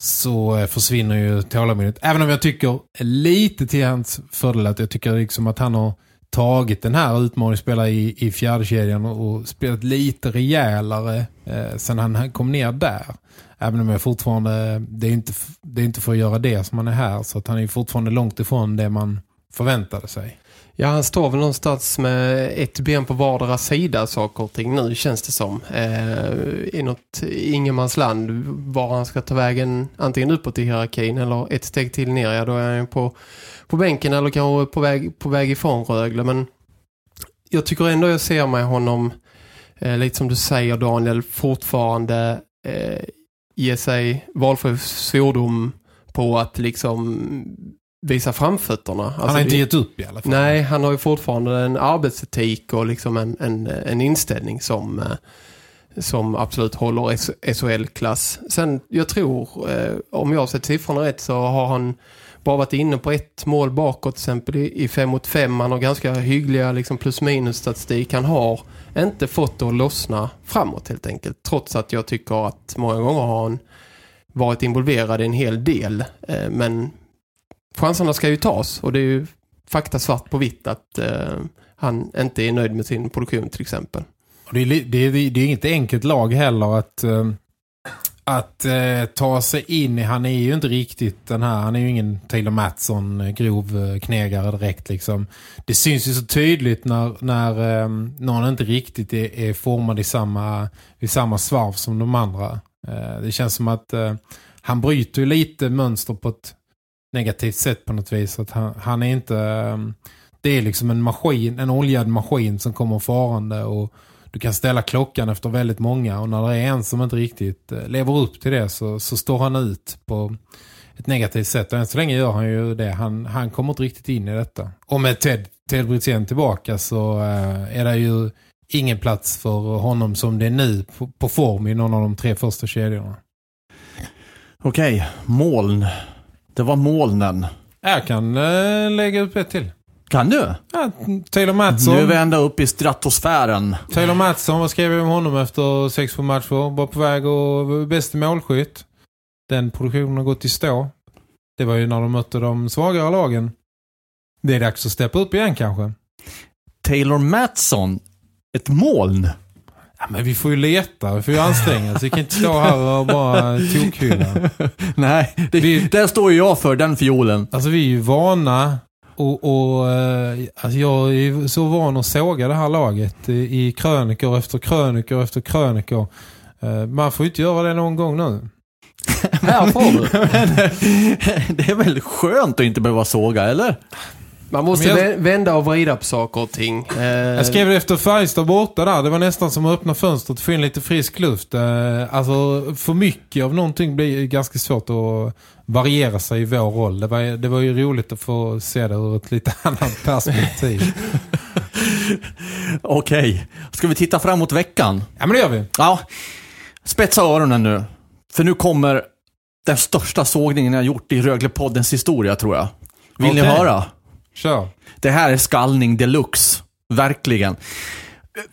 så eh, försvinner ju tålamodet. Även om jag tycker lite till hans fördel att jag tycker liksom att han har tagit den här utmaningen spela i, i fjärdekedjan och, och spelat lite rejälare eh, sen han kom ner där. Även om jag fortfarande, det är inte, det är inte för att göra det som han är här så att han är fortfarande långt ifrån det man förväntade sig. Ja, han står väl någonstans med ett ben på vardera sida saker och ting nu känns det som. Eh, I något ingenmansland var han ska ta vägen antingen uppåt i hierarkin eller ett steg till ner. Ja, då är han på, på bänken eller kanske på väg, på väg ifrån Rögle. Men jag tycker ändå jag ser mig honom, eh, lite som du säger Daniel, fortfarande eh, ge sig valfri svordom på att liksom visa framfötterna. Han Alltså, har inte gett upp i alla fall. Nej, han har ju fortfarande en arbetsetik och liksom en, en, en inställning som, eh, som absolut håller SHL-klass. Sen, jag tror, eh, om jag har sett siffrorna rätt så har han bara varit inne på ett mål bakåt till exempel i, i fem mot fem. Han har ganska hyggliga liksom plus minus statistik. Han har inte fått det att lossna framåt helt enkelt. Trots att jag tycker att många gånger har han varit involverad i en hel del. Eh, men chanserna ska ju tas och det är ju fakta svart på vitt att eh, han inte är nöjd med sin produktion till exempel. Och det, är, det, är, det är inget enkelt lag heller att, eh, att eh, ta sig in i. Han är ju inte riktigt den här, han är ju ingen Taylor Mattsson eh, grov eh, knegare direkt liksom. Det syns ju så tydligt när, när eh, någon inte riktigt är, är formad i samma, i samma svarv som de andra. Eh, det känns som att eh, han bryter ju lite mönster på ett negativt sätt på något vis. Att han, han är inte... Ehm, det är liksom en maskin, en oljad maskin som kommer farande och du kan ställa klockan efter väldigt många och när det är en som inte riktigt eh, lever upp till det så, så står han ut på ett negativt sätt och än så länge gör han ju det. Han, han kommer inte riktigt in i detta. Och med Ted, Ted Brithén tillbaka så eh, är det ju ingen plats för honom som det är nu på, på form i någon av de tre första kedjorna. Okej, moln. Det var molnen. Jag kan eh, lägga upp ett till. Kan du? Ja, Taylor Mattsson. Nu är vi ända upp i stratosfären. Taylor Mattsson, vad skrev vi om honom efter sex på matcher? Var på väg och bäst målskytt. Den produktionen har gått i stå. Det var ju när de mötte de svagare lagen. Det är dags att steppa upp igen kanske. Taylor Matson. Ett moln. Ja, men vi får ju leta, vi får ju anstränga oss. Vi kan inte stå här och bara tokhylla. Nej, det, Vi- där står ju jag för, den fiolen. Alltså vi är ju vana och, och eh, alltså jag är så van att såga det här laget i, i krönikor efter krönikor efter krönikor. Eh, Man får ju inte göra det någon gång nu. Här får du. det är väl skönt att inte behöva såga, eller? Man måste jag- vä- vända och vrida på saker och ting. Eh, Jag skrev det efter Färjestad borta där. Det var nästan som att öppna fönstret och få in lite frisk luft. Eh, Alltså för mycket av någonting blir ganska svårt att variera sig i vår roll. Det var, det var ju roligt att få se det ur ett lite annat perspektiv. Okej, ska vi titta framåt veckan? Ja men det gör vi. Ja, spetsa öronen nu. För nu kommer den största sågningen jag gjort i Röglepoddens historia, tror jag. Vill ni Okej. höra? Kör. Det här är skallning deluxe. Verkligen.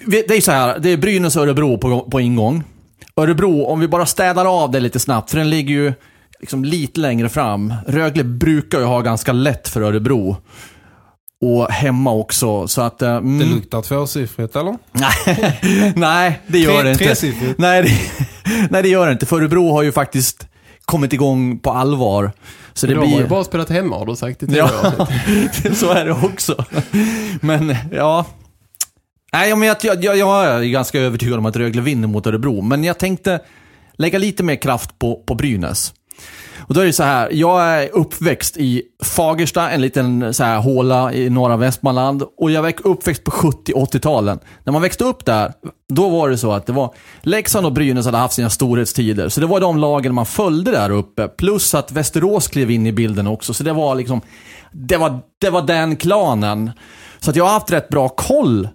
Det är så här, det är Brynäs och Örebro på, på ingång. Örebro, om vi bara städar av det lite snabbt, för den ligger ju liksom lite längre fram. Rögle brukar ju ha ganska lätt för Örebro. Och hemma också, så att... eh, Mm, Det luktar tvåsiffrigt eller? Nej, nej, det gör Tre- det inte. tresiffrigt. Nej det, nej, det gör det inte. För Örebro har ju faktiskt kommit igång på allvar. Så det de har ju blir... bara spelat hemma har du sagt i Ja, ja. så är det också. Men, ja. Nej, men jag, jag, jag, jag är ganska övertygad om att Rögle vinner mot Örebro. Men jag tänkte lägga lite mer kraft på, på Brynäs. Och då är det så här, jag är uppväxt i Fagersta, en liten så här håla i norra Västmanland. Och jag är uppväxt på 70-80-talen. När man växte upp där, då var det så att det var Leksand och Brynäs hade haft sina storhetstider. Så det var de lagen man följde där uppe. Plus att Västerås klev in i bilden också. Så det var liksom, det var, det var den klanen. Så att jag har haft rätt bra koll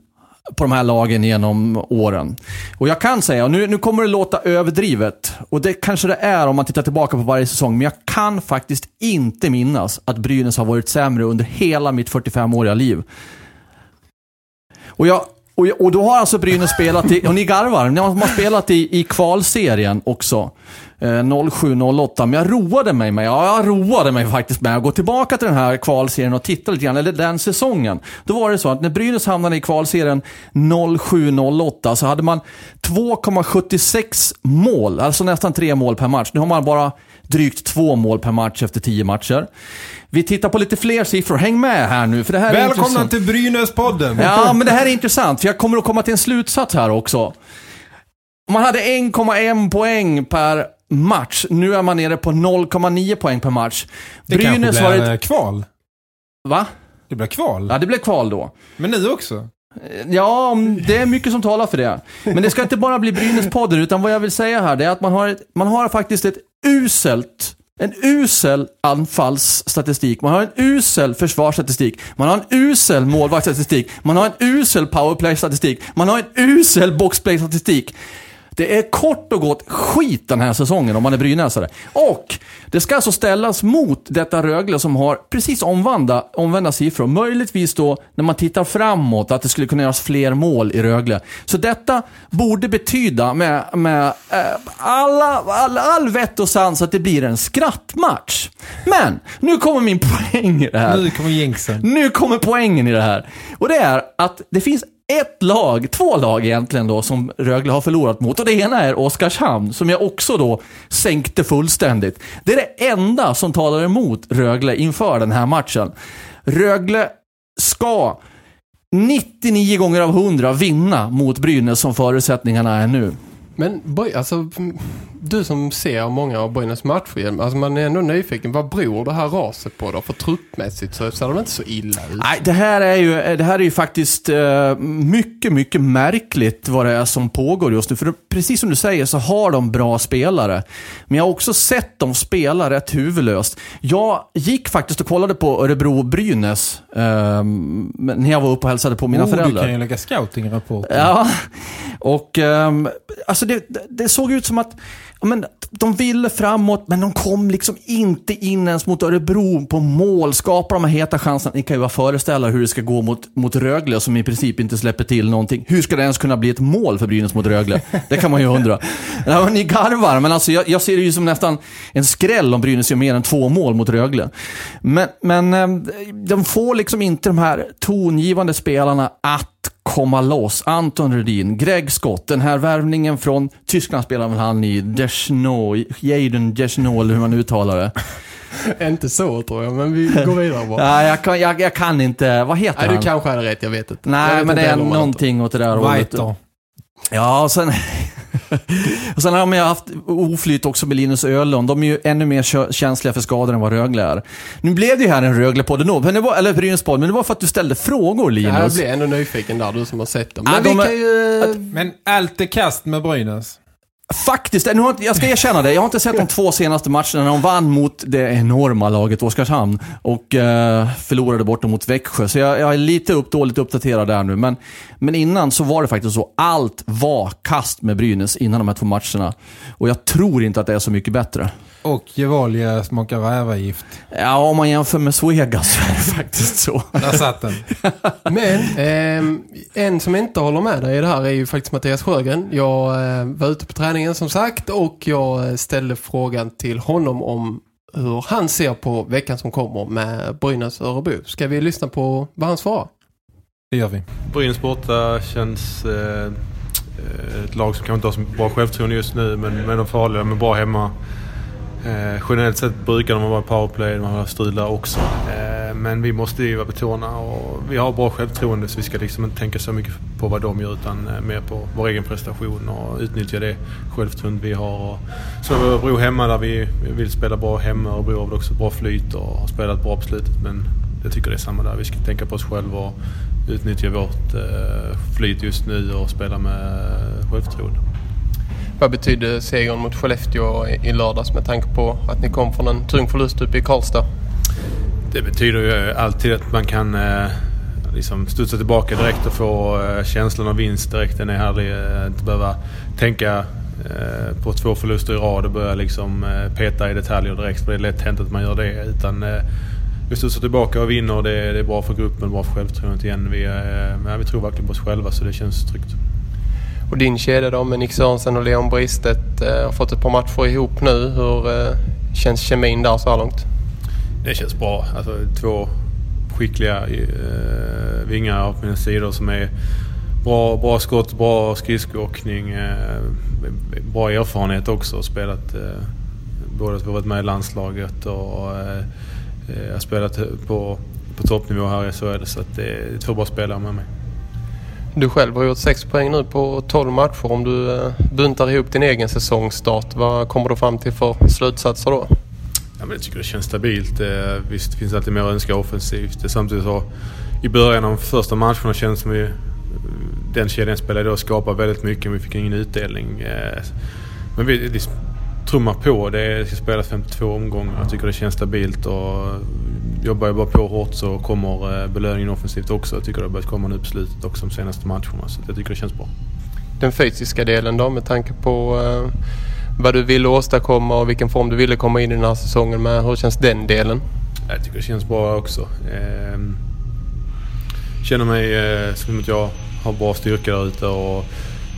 på de här lagen genom åren. Och jag kan säga, och nu, nu kommer det låta överdrivet, och det kanske det är om man tittar tillbaka på varje säsong, men jag kan faktiskt inte minnas att Brynäs har varit sämre under hela mitt 45-åriga liv. Och, jag, och, jag, och då har alltså Brynäs spelat i, och ni garvar, ni har, de har spelat i, i kvalserien också. Eh, 07-08, men jag roade mig med, ja jag roade mig faktiskt med att gå tillbaka till den här kvalserien och titta lite grann, eller den säsongen. Då var det så att när Brynäs hamnade i kvalserien 07-08 så hade man 2,76 mål, alltså nästan tre mål per match. Nu har man bara drygt två mål per match efter tio matcher. Vi tittar på lite fler siffror, häng med här nu för det här är Välkomna intressant. till Brynäs-podden! Ja, men det här är intressant, för jag kommer att komma till en slutsats här också. Man hade 1,1 poäng per match. Nu är man nere på 0,9 poäng per match. Det Brynäs kanske blir ett... ett... kval. Va? Det blir kval. Ja, det blev kval då. Men ni också. Ja, om- det är mycket som talar för det. Men det ska inte bara bli Brynäs-podden, utan vad jag vill säga här, det är att man har, ett, man har faktiskt ett uselt en usel anfallsstatistik, man har en usel försvarsstatistik, man har en usel målvaktsstatistik, man har en usel powerplay-statistik, man har en usel boxplay-statistik. Det är kort och gott skit den här säsongen om man är brynäsare. Och det ska alltså ställas mot detta Rögle som har precis omvända, omvända siffror. Möjligtvis då när man tittar framåt att det skulle kunna göras fler mål i Rögle. Så detta borde betyda med, med eh, alla, all, all vett och sans att det blir en skrattmatch. Men nu kommer min poäng i det här. Nu kommer jinxen. Nu kommer poängen i det här. Och det är att det finns ett lag, två lag egentligen då, som Rögle har förlorat mot. Och det ena är Oskarshamn, som jag också då sänkte fullständigt. Det är det enda som talar emot Rögle inför den här matchen. Rögle ska 99 gånger av 100 vinna mot Brynäs som förutsättningarna är nu. Men boy, alltså, du som ser många av Brynäs matcher, alltså man är ändå nyfiken. Vad beror det här raset på då? För truppmässigt så ser de inte så illa ut. Nej, det här är ju, det här är ju faktiskt eh, mycket, mycket märkligt vad det är som pågår just nu. För precis som du säger så har de bra spelare. Men jag har också sett dem spela rätt huvudlöst. Jag gick faktiskt och kollade på Örebro-Brynäs eh, när jag var uppe och hälsade på mina oh, föräldrar. Du kan ju lägga scouting-rapport. Ja, och eh, alltså det, det såg ut som att men, de ville framåt, men de kom liksom inte in ens mot Örebro på mål. Skapar de här heta chanserna. Ni kan ju bara föreställa hur det ska gå mot, mot Rögle som i princip inte släpper till någonting. Hur ska det ens kunna bli ett mål för Brynäs mot Rögle? Det kan man ju undra. Ja, ni garvar, men alltså jag, jag ser det ju som nästan en skräll om Brynäs gör mer än två mål mot Rögle. Men, men ehm, de får liksom inte de här tongivande spelarna att komma loss. Anton Rudin, Greg Scott, den här värvningen från Tyskland spelar väl han i Deschno, Jaden Deschno eller hur man uttalar det. inte så tror jag, men vi går vidare bara. Nej, jag kan, jag, jag kan inte. Vad heter Nej, han? du kanske hade rätt, jag vet inte. Nej, vet men inte det är någonting åt det där hållet. Ja, och sen... och sen har man ju haft oflyt också med Linus Öhlund. De är ju ännu mer känsliga för skador än vad Rögle är. Nu blev det ju här en Rögle-podd ändå, men det var, eller Brynäs-podd, men det var för att du ställde frågor Linus. Ja, jag blir ändå nyfiken där, du som har sett dem. Ja, Men de vi är- ju... Men allt är kast med Brynäs. Faktiskt, nu har, jag ska erkänna det. Jag har inte sett de två senaste matcherna när de vann mot det enorma laget Oskarshamn och eh, förlorade borta mot Växjö. Så jag, jag är lite upp, dåligt uppdaterad där nu. Men, men innan så var det faktiskt så. Allt var kast med Brynäs innan de här två matcherna. Och jag tror inte att det är så mycket bättre. Och Gevalia smakar rävagift. Ja, om man jämför med Svegas så är det faktiskt så. Där satt den. Men ehm, en som inte håller med dig i det här är ju faktiskt Mattias Sjögren. Jag eh, var ute på träningen som sagt och jag eh, ställde frågan till honom om hur han ser på veckan som kommer med Brynäs Örebro. Ska vi lyssna på vad han svarar? Det gör vi. Brynäs borta känns eh, eh, ett lag som kanske inte har så bra självförtroende just nu men, men de farliga men bra hemma. Eh, generellt sett brukar de vara powerplay, de har strul där också. Eh, men vi måste ju vara betona och vi har bra självförtroende så vi ska liksom inte tänka så mycket på vad de gör utan eh, mer på vår egen prestation och utnyttja det självförtroende vi har. Och, så har vi Örebro hemma där vi vill spela bra hemma. Örebro har väl också bra flyt och har spelat bra på slutet men jag tycker det är samma där. Vi ska tänka på oss själva och utnyttja vårt eh, flyt just nu och spela med självförtroende. Vad betydde segern mot Skellefteå i lördags med tanke på att ni kom från en tung förlust uppe i Karlstad? Det betyder ju alltid att man kan eh, liksom studsa tillbaka direkt och få eh, känslan av vinst direkt. Den är härlig. Eh, inte behöva tänka på två förluster i rad och börja liksom peta i detaljer direkt. För det är lätt hänt att man gör det. Utan vi studsar tillbaka och vinner. Det, det är bra för gruppen, bra för självförtroendet igen. Vi, ja, vi tror verkligen på oss själva så det känns tryggt. Och din kedja då med Nick Sörensen och Leon Bristet eh, har fått ett par matcher ihop nu. Hur eh, känns kemin där så här långt? Det känns bra. Alltså, två skickliga eh, vingar på mina sidor som är bra, bra skott, bra skridskoåkning. Eh, bra erfarenhet också. Spelat, eh, både att vi har varit med i landslaget och eh, jag har spelat på, på toppnivå här i SHL. Så att det är två bra spelare med mig. Du själv har gjort 6 poäng nu på 12 matcher. Om du eh, buntar ihop din egen säsongstart, vad kommer du fram till för slutsatser då? Ja, men jag tycker det känns stabilt. Visst Visst, det finns alltid mer att önska offensivt. Eh, samtidigt så i början av första matcherna känns det som vi den kedjan spelade då skapade väldigt mycket men vi fick ingen utdelning. Men vi trummar på. Det ska spelas 52 omgångar. Jag tycker det känns stabilt och jobbar jag bara på hårt så kommer eh, belöningen offensivt också. Jag tycker det har börjat komma nu på slutet också de senaste matcherna. Så jag tycker det känns bra. Den fysiska delen då med tanke på eh, vad du ville åstadkomma och vilken form du ville komma in i den här säsongen med. Hur känns den delen? Jag tycker det känns bra också. Ehm, känner mig eh, som att jag har bra styrka där ute och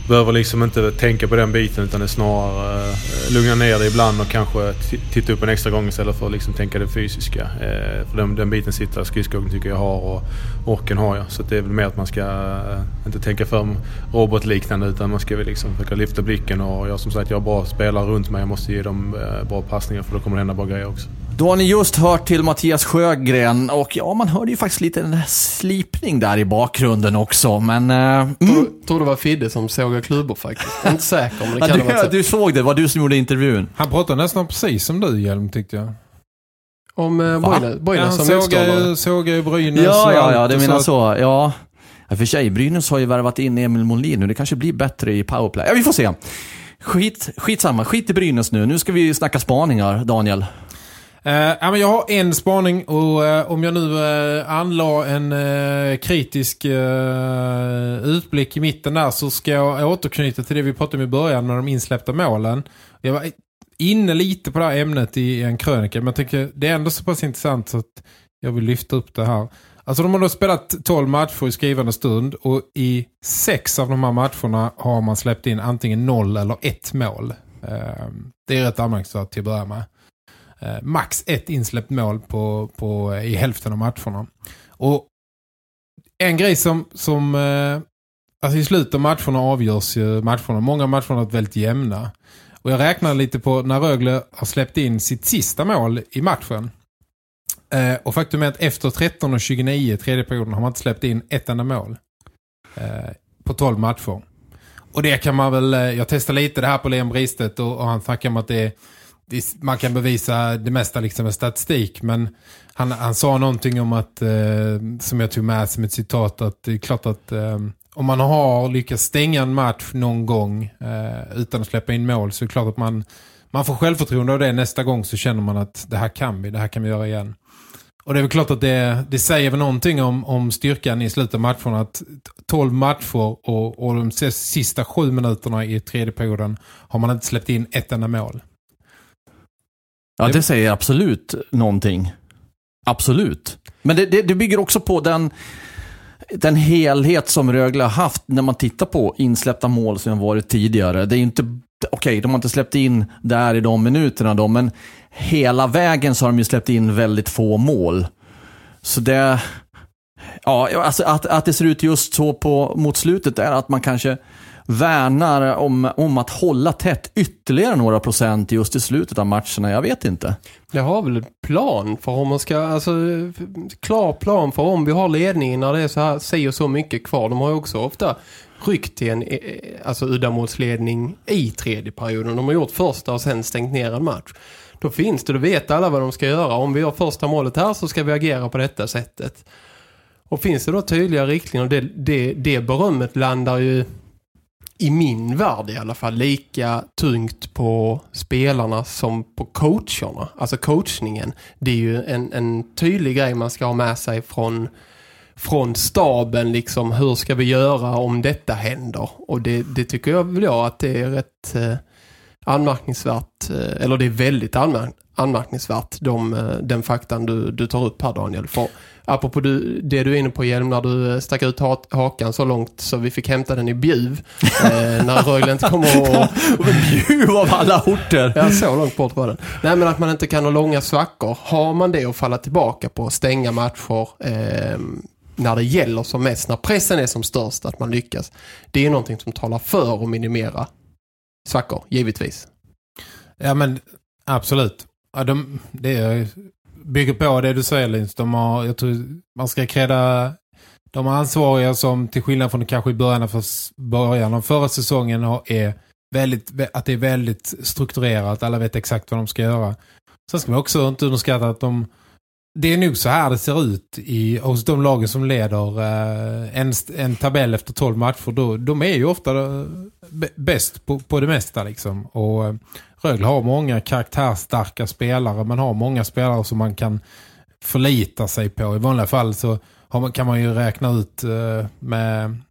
behöver liksom inte tänka på den biten utan det är snarare eh, lugna ner det ibland och kanske titta upp en extra gång istället för att liksom tänka det fysiska. Eh, för den, den biten sitter skridskoåkning tycker jag har och orken har jag. Så det är väl mer att man ska eh, inte tänka för robotliknande utan man ska väl liksom försöka lyfta blicken och jag som sagt jag har bra spelare runt mig. Jag måste ge dem eh, bra passningar för då kommer det hända bra grejer också. Då har ni just hört till Mattias Sjögren och ja, man hörde ju faktiskt lite en slipning där i bakgrunden också, men... Uh, mm. Tror, det var Fidde som såg klubbor faktiskt. Jag är inte säker, men det kan ja, du, vara så. du såg det, det var du som gjorde intervjun. Han pratade nästan precis som du, Hjelm, tyckte jag. Om uh? Boyne, Boyne Ja, som sågar motståndare. ju, sågar ju Brynäs Ja, ja, ja, det menar att- så. Ja. Ja, för sig, Brynäs har ju värvat in Emil Molin nu. Det kanske blir bättre i powerplay. Ja, vi får se. Skit, skitsamma, skit i Brynäs nu. Nu ska vi snacka spaningar, Daniel. Eh, ja, men jag har en spaning och eh, om jag nu uh, anlade en kritisk utblick i mitten där så ska jag återknyta till det vi pratade om i början med de insläppta målen. Jag var inne lite på det här ämnet i en krönika men jag tycker det är ändå så pass intressant så att jag vill lyfta upp det här. Alltså de har då spelat 12 matcher i skrivande stund och i sex av de här matcherna har man släppt in antingen noll eller ett mål. Det är rätt anmärkningsvärt till att börja med. Eh, max ett insläppt mål på, på, eh, i hälften av matcherna. Och en grej som, som eh, alltså i slutet av matcherna avgörs ju matcherna. Många matcher har varit väldigt jämna. Och jag räknar lite på när Rögle har släppt in sitt sista mål i matchen. Eh, och faktum är att efter 13 och 29 i tredje perioden har man inte släppt in ett enda mål. Eh, på 12 matcher. Och det kan man väl, jag testade lite det här på Liam Bristet och, och han snackar om att det, är man kan bevisa det mesta liksom med statistik. Men han, han sa någonting om att, eh, som jag tog med som ett citat, att det är klart att eh, om man har lyckats stänga en match någon gång eh, utan att släppa in mål så är det klart att man, man får självförtroende av det nästa gång så känner man att det här kan vi, det här kan vi göra igen. Och det är väl klart att det, det säger väl någonting om, om styrkan i slutet av matcherna att 12 matcher och, och de sista sju minuterna i tredje perioden har man inte släppt in ett enda mål. Ja, Det- säger absolut någonting. Absolut. Men det, det, det bygger också på den, den helhet som Rögle har haft när man tittar på insläppta mål som har varit tidigare. Det är inte, okej, de har inte släppt in där i de minuterna då, men hela vägen så har de ju släppt in väldigt få mål. Så det, ja, alltså att, att det ser ut just så på, mot slutet är att man kanske värnar om, om att hålla tätt ytterligare några procent just i slutet av matcherna. Jag vet inte. Jag har väl plan för om man ska, alltså klar plan för om vi har ledningen när det är så här, säger så mycket kvar. De har ju också ofta ryckt till en eh, eh, alltså uddamålsledning i tredje perioden. De har gjort första och sen stängt ner en match. Då finns det, då vet alla vad de ska göra. Om vi har första målet här så ska vi agera på detta sättet. Och finns det då tydliga riktlinjer, det, det, det berömmet landar ju i min värld i alla fall lika tungt på spelarna som på coacherna. Alltså coachningen. Det är ju en, en tydlig grej man ska ha med sig från, från staben. Liksom, hur ska vi göra om detta händer? Och det, det tycker jag väl jag att det är rätt eh, anmärkningsvärt. Eh, eller det är väldigt anmärk anmärkningsvärt de, eh, den faktan du, du tar upp här Daniel. För apropå du, det du är inne på Hjelm när du eh, stack ut ha hakan så långt så vi fick hämta den i Bjuv. Eh, när Rögle inte kommer och Bjuv av alla orter. Ja, så långt bort var den. Nej, men att man inte kan ha långa svackor. Har man det att falla tillbaka på, stänga matcher eh, när det gäller som mest, när pressen är som störst, att man lyckas. Det är någonting som talar för att minimera svackor, givetvis. Ja men absolut. Ja, de, det är, bygger på det du säger Lins. De har, jag tror man ska kräda de ansvariga som till skillnad från kanske i början av, början av förra säsongen har, är väldigt, att det är väldigt strukturerat. Alla vet exakt vad de ska göra. Sen ska man också inte underskatta att de det är nog så här det ser ut i, hos de lagen som leder eh, en, en tabell efter 12 matcher. Då, de är ju ofta eh, bäst på, på det mesta. Liksom. Och eh, Rögle har många karaktärstarka spelare. Man har många spelare som man kan förlita sig på. I vanliga fall så har man, kan man ju räkna ut eh, med en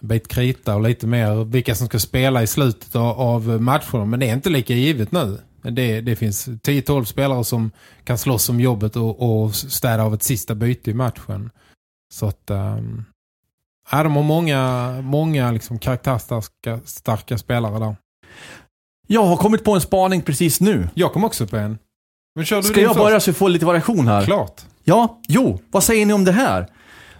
bit krita och lite mer vilka som ska spela i slutet av, av matcherna. Men det är inte lika givet nu. Det, det finns 10-12 spelare som kan slåss om jobbet och, och städa av ett sista byte i matchen. Så att... Um, Ja, de har många, många liksom karaktärstarka starka spelare där. Jag har kommit på en spaning precis nu. Jag kom också på en. Men kör du Ska jag först? börja så vi får lite variation här? Klart. Ja, jo. Vad säger ni om det här?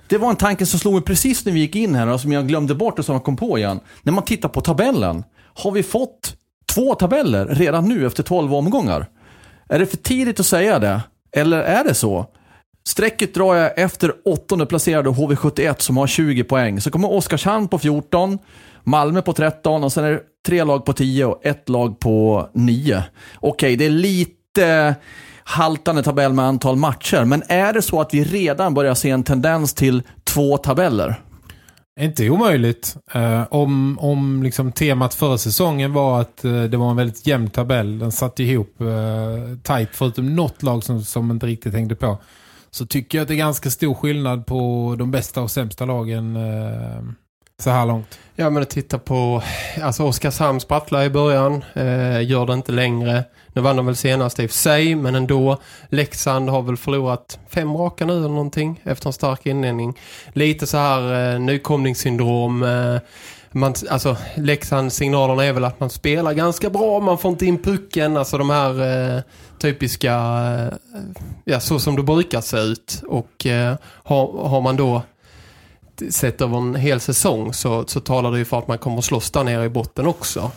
Det var en tanke som slog mig precis när vi gick in här och som jag glömde bort och som jag kom på igen. När man tittar på tabellen. Har vi fått två tabeller redan nu efter 12 omgångar? Är det för tidigt att säga det? Eller är det så? Strecket drar jag efter åttonde placerade HV71 som har 20 poäng. Så kommer Oskarshamn på 14, Malmö på 13 och sen är det tre lag på 10 och ett lag på 9. Okej, det är lite haltande tabell med antal matcher. Men är det så att vi redan börjar se en tendens till två tabeller? Inte omöjligt. Eh, om om liksom temat förra säsongen var att eh, det var en väldigt jämn tabell. Den satt ihop eh, tight förutom något lag som, som inte riktigt hängde på. Så tycker jag att det är ganska stor skillnad på de bästa och sämsta lagen eh, så här långt. Ja, men att titta på... Alltså Oskarshamn sprattlar i början. Eh, gör det inte längre. Nu vann de väl senast i och för sig, men ändå. Leksand har väl förlorat fem raka nu eller någonting efter en stark inledning. Lite så här eh, nykomlingssyndrom. Eh, man, alltså Leksands signalerna är väl att man spelar ganska bra. Man får inte in pucken. Alltså de här eh, typiska... Eh, ja, så som det brukar se ut. Och eh, har, har man då sett över en hel säsong så, så talar det ju för att man kommer att slåss där nere i botten också.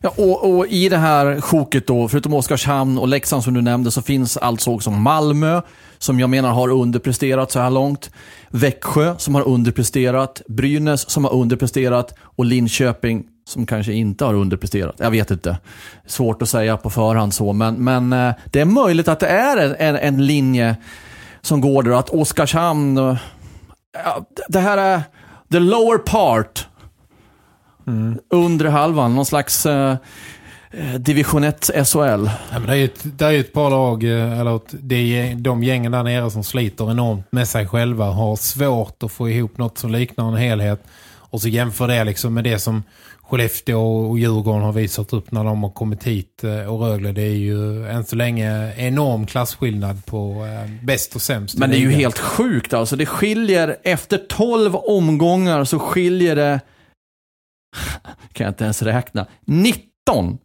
Ja, och, och i det här sjoket då, förutom Oskarshamn och Leksand som du nämnde, så finns alltså också Malmö, som jag menar har underpresterat så här långt. Växjö, som har underpresterat. Brynäs, som har underpresterat. Och Linköping, som kanske inte har underpresterat. Jag vet inte. Svårt att säga på förhand så, men, men eh, det är möjligt att det är en, en linje som går där. Att Oskarshamn... Eh, det här är the lower part. Undre halvan, någon slags eh, eh, division 1 SHL. Ja, men det är ju ett, det är ju ett par lag, eh, eller det är de gängen där nere som sliter enormt med sig själva. Har svårt att få ihop något som liknar en helhet. Och så jämför det liksom med det som Skellefteå och Djurgården har visat upp när de har kommit hit. eh, Och Rögle, det är ju än så länge enorm klasskillnad på eh, bäst och sämst. Men det är ju helt sjukt alltså. Det skiljer, efter 12 omgångar så skiljer det, kan jag inte ens räkna, 19,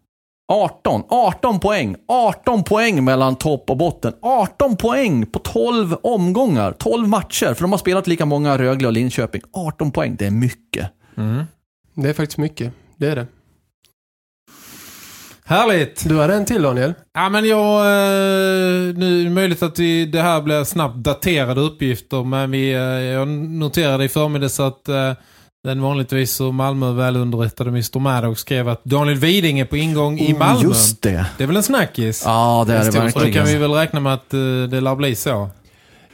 18, 18 poäng. 18 poäng mellan topp och botten. 18 poäng på 12 omgångar, 12 matcher. För de har spelat lika många Rögle och Linköping. 18 poäng, det är mycket. Mm. Det är faktiskt mycket. Det är det. Härligt! Du hade en till Daniel. Ja, men jag... Eh, nu är det möjligt att vi, det här blir snabbt daterade uppgifter, men vi, eh, jag noterade i förmiddags att eh, den vanligtvis så Malmö välunderrättade Mr. Maddox skrev att Daniel Widing är på ingång i Oh, Malmö. Just det. Det är väl en snackis? Ja, det är det Så då verkligen. kan vi väl räkna med att det lär bli så.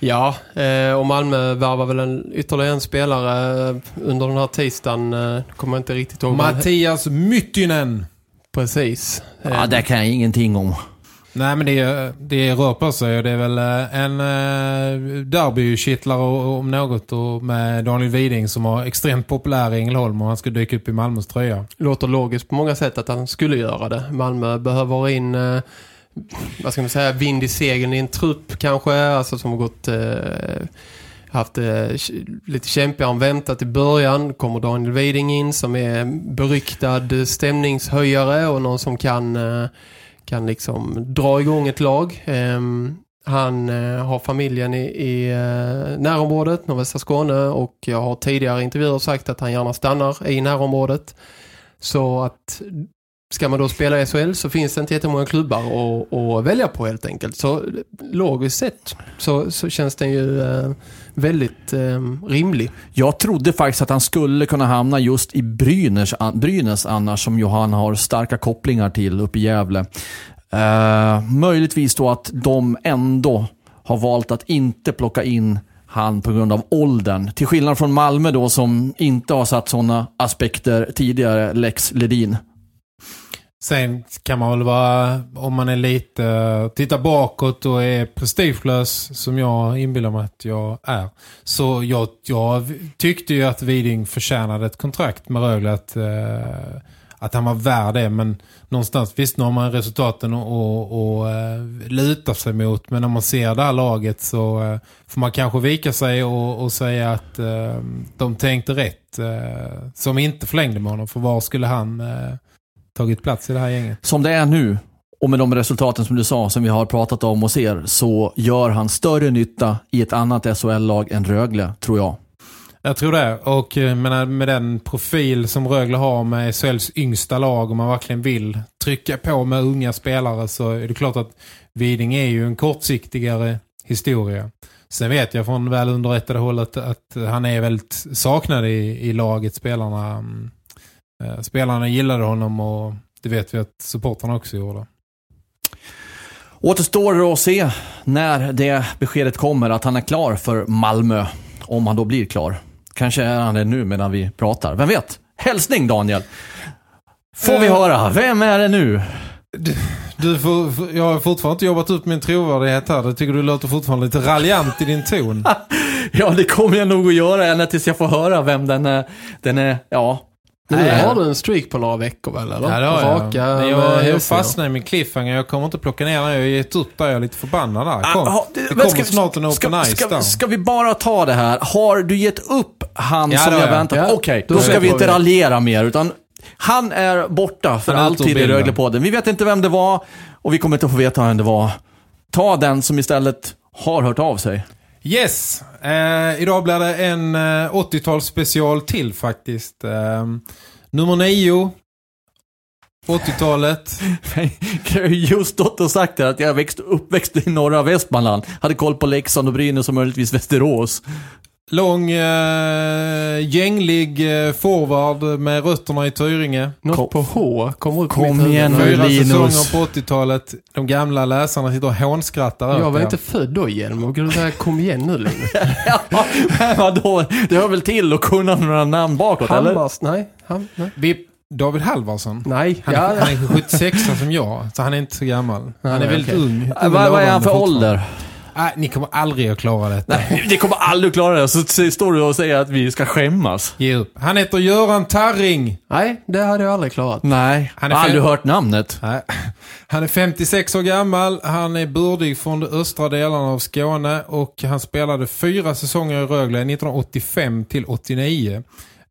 Ja, eh, och Malmö värvar väl en, ytterligare en spelare eh, under den här tisdagen. Eh, kommer jag inte riktigt ihåg. Mattias Myttynen. Precis. Ja, det kan jag ingenting om. Nej, men det, det rör på sig det är väl en derbykittlare om något och med Daniel Widing som var extremt populär i Ängelholm och han ska dyka upp i Malmös tröja. låter logiskt på många sätt att han skulle göra det. Malmö behöver in vad ska man säga, vind i seglen i en trupp kanske, alltså som har gått eh, haft eh, lite kämpigare än väntat i början. Kommer Daniel Widing in som är beryktad stämningshöjare och någon som kan eh, kan liksom dra igång ett lag. Ehm, han eh, har familjen i, i eh, närområdet, nordvästra Skåne och jag har tidigare i intervjuer sagt att han gärna stannar i närområdet. Så att ska man då spela i SHL så finns det inte jättemånga klubbar att, att välja på helt enkelt. Så logiskt sett så, så känns den ju eh, väldigt eh, rimlig. Jag trodde faktiskt att han skulle kunna hamna just i Brynäs, Brynäs annars, som Johan har starka kopplingar till uppe i Gävle. Uh, möjligtvis då att de ändå har valt att inte plocka in han på grund av åldern. Till skillnad från Malmö då som inte har satt sådana aspekter tidigare, Lex Ledin. Sen kan man väl vara, om man är lite, tittar bakåt och är prestigelös som jag inbillar mig att jag är. Så jag, jag tyckte ju att Widing förtjänade ett kontrakt med Rögle att, eh, att han var värd det. Men någonstans, visst nu har man resultaten och, och, och luta sig mot. Men när man ser det här laget så eh, får man kanske vika sig och, och säga att eh, de tänkte rätt. Eh, som inte förlängde med honom. För var skulle han tagit plats i det här gänget? Som det är nu och med de resultaten som du sa, som vi har pratat om och ser, så gör han större nytta i ett annat SHL-lag än Rögle, tror jag. Jag tror det. Och eh, menar, med den profil som Rögle har med SHLs yngsta lag, om man verkligen vill trycka på med unga spelare så är det klart att Viding är ju en kortsiktigare historia. Sen vet jag från väl underrättade hållet att han är väldigt saknad i, i laget. Spelarna, äh, spelarna gillade honom och det vet vi att supportarna också gjorde. Återstår att se när det beskedet kommer att han är klar för Malmö. Om han då blir klar. Kanske är han det nu medan vi pratar. Vem vet? Hälsning Daniel! Får vi eh. höra. Vem är det nu? Du, du får, jag har fortfarande inte jobbat upp min trovärdighet här. Jag tycker du låter fortfarande lite raljant i din ton. ja, det kommer jag nog att göra ända tills jag får höra vem den är. Den är, ja, nu har du en streak på några veckor väl? Eller? Ja, det har jag. Raka jag, jag fastnar i min cliffhanger. Jag kommer inte plocka ner den. Jag har gett upp där. Jag är lite förbannad där. Kom. Ah, det, det kommer ska, snart en open ska, ice ska, ska, vi bara ta det här? Har du gett upp han ja, som jag väntar på? Ja. Okej, okay, då, då ska vi inte raljera mer. Utan han är borta för alltid i Röglepodden. Vi vet inte vem det var och vi kommer inte få veta vem det var. Ta den som istället har hört av sig. Yes, eh, idag blir det en eh, 80-tals special till faktiskt. Eh, nummer nio. 80-talet. Jag har just stått och sagt att jag växt, uppväxt i norra Västmanland. Hade koll på Leksand och Brynäs och möjligtvis Västerås. Lång, äh, gänglig äh, forward med rötterna i Tyringe. Något kom, på H kommer upp Kom igen nu Fyra Linus. säsonger på 80-talet. De gamla läsarna sitter och hånskrattar. Jag var inte född då igen. Och du säga kom igen nu Linus. ja, men vadå? Det hör väl till att kunna några namn bakåt Hammars, eller? Nej. Ham, nej. Vi, David Halvarsson. Nej. Han, ja. han är 76 som jag. Så han är inte så gammal. Han är väldigt okay. ung. Vad, vad är han för ålder? Nej, ni kommer aldrig att klara detta. Nej, ni kommer aldrig att klara det. Så står du och säger att vi ska skämmas. Ge upp. Han heter Göran Tarring. Nej, det hade jag aldrig klarat. Nej, han har aldrig hört namnet. Nej. Han är 56 år gammal. Han är bördig från de östra delarna av Skåne. Och han spelade fyra säsonger i Rögle 1985 till 89.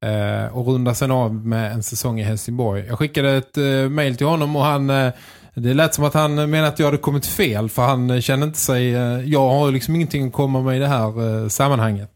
Eh, och rundade sen av med en säsong i Helsingborg. Jag skickade ett eh, mail till honom och han... Eh, det lät som att han menade att jag hade kommit fel för han känner inte sig... Eh, jag har liksom ingenting att komma med i det här eh, sammanhanget.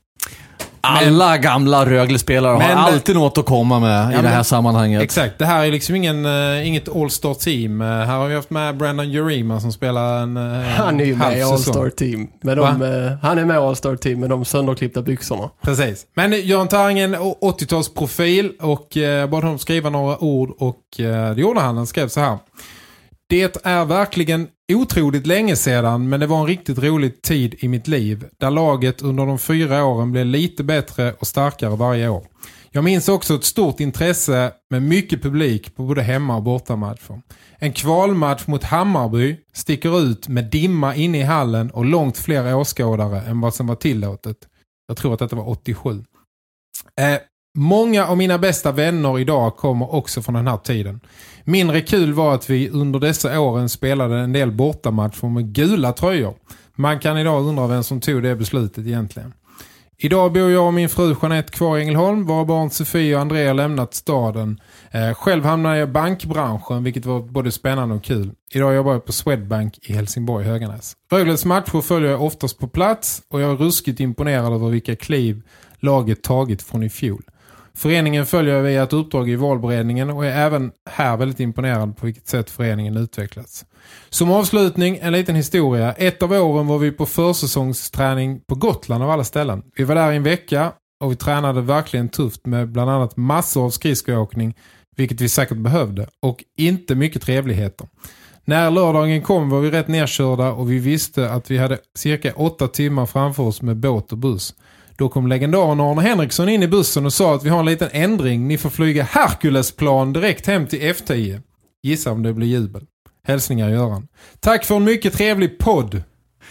Alla men, gamla Rögle-spelare har alltid något att komma med ja, i det här men, sammanhanget. Exakt, det här är liksom ingen, uh, inget All-Star team. Uh, här har vi haft med Brandon Urima som spelar en uh, Han är ju med i All-Star team. De, uh, han är med i All-Star team med de sönderklippta byxorna. Precis. Men Göran Taringen, 80-talsprofil och uh, bad honom skriva några ord och det gjorde han. Han skrev så här. Det är verkligen otroligt länge sedan men det var en riktigt rolig tid i mitt liv där laget under de fyra åren blev lite bättre och starkare varje år. Jag minns också ett stort intresse med mycket publik på både hemma- och bortamatcher. En kvalmatch mot Hammarby sticker ut med dimma inne i hallen och långt fler åskådare än vad som var tillåtet. Jag tror att detta var 87. Eh, många av mina bästa vänner idag kommer också från den här tiden. Mindre kul var att vi under dessa åren spelade en del bortamatcher med gula tröjor. Man kan idag undra vem som tog det beslutet egentligen. Idag bor jag och min fru Jeanette kvar i Ängelholm. Våra barn Sofie och Andrea har lämnat staden. Eh, själv hamnade jag i bankbranschen vilket var både spännande och kul. Idag jobbar jag på Swedbank i Helsingborg Höganäs. Rögles matcher följer jag oftast på plats och jag är ruskigt imponerad över vilka kliv laget tagit från i fjol. Föreningen följer via ett uppdrag i valberedningen och är även här väldigt imponerad på vilket sätt föreningen utvecklats. Som avslutning, en liten historia. Ett av åren var vi på försäsongsträning på Gotland av alla ställen. Vi var där i en vecka och vi tränade verkligen tufft med bland annat massor av skridskoåkning, vilket vi säkert behövde, och inte mycket trevligheter. När lördagen kom var vi rätt nedkörda och vi visste att vi hade cirka åtta timmar framför oss med båt och buss. Då kom legendaren Arne Henriksson in i bussen och sa att vi har en liten ändring. Ni får flyga Herkulesplan direkt hem till F10. Gissa om det blir jubel. Hälsningar Göran. Tack för en mycket trevlig podd.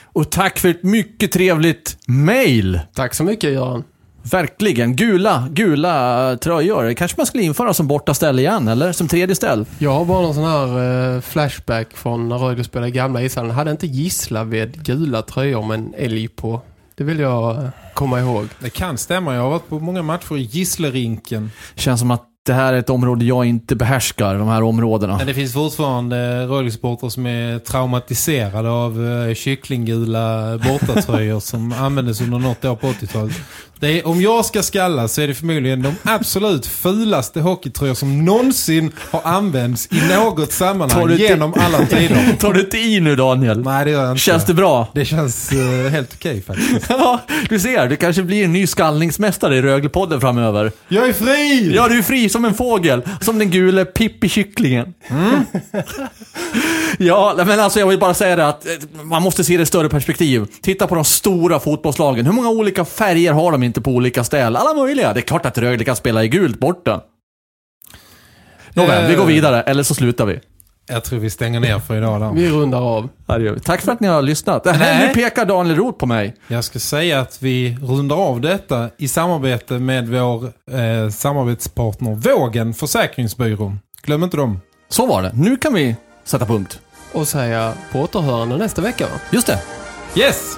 Och tack för ett mycket trevligt mail. Tack så mycket Göran. Verkligen. Gula, gula tröjor. kanske man skulle införa som borta ställ igen, eller som tredje ställ. Jag har bara någon sån här eh, flashback från när Rögle spelade gamla ishallen. Hade inte Gislaved gula tröjor med en älg på? Det vill jag eh, komma ihåg. Det kan stämma. Jag har varit på många matcher i Gisslerinken. Känns som att det här är ett område jag inte behärskar, de här områdena. Men det finns fortfarande Rögle-supportrar som är traumatiserade av uh, kycklinggula bortatröjor som användes under något år på 80-talet. Det är, om jag ska skalla så är det förmodligen de absolut fulaste hockeytröjor som någonsin har använts i något sammanhang genom alla tider. Tar du inte i nu Daniel? Nej, det gör jag inte. Känns det bra? Det känns uh, helt okej faktiskt. ja, du ser. Du kanske blir en ny skallningsmästare i Röglepodden framöver. Jag är fri! Ja, du är fri som en fågel. Som den gule Pippi-kycklingen. Mm. ja, men alltså jag vill bara säga det att eh, man måste se det i större perspektiv. Titta på de stora fotbollslagen. Hur många olika färger har de inte på olika ställ? Alla möjliga. Det är klart att Rögle kan spela i gult borta. Nåväl, vi går vidare. Eller så slutar vi. Jag tror vi stänger ner för idag då. Vi rundar av. Tack för att ni har lyssnat. Nej. Nu pekar Daniel Roth på mig. Jag ska säga att vi rundar av detta i samarbete med vår eh, samarbetspartner Vågen Försäkringsbyrå. Glöm inte dem. Så var det. Nu kan vi sätta punkt. Och säga på återhörande nästa vecka va? Just det. Yes!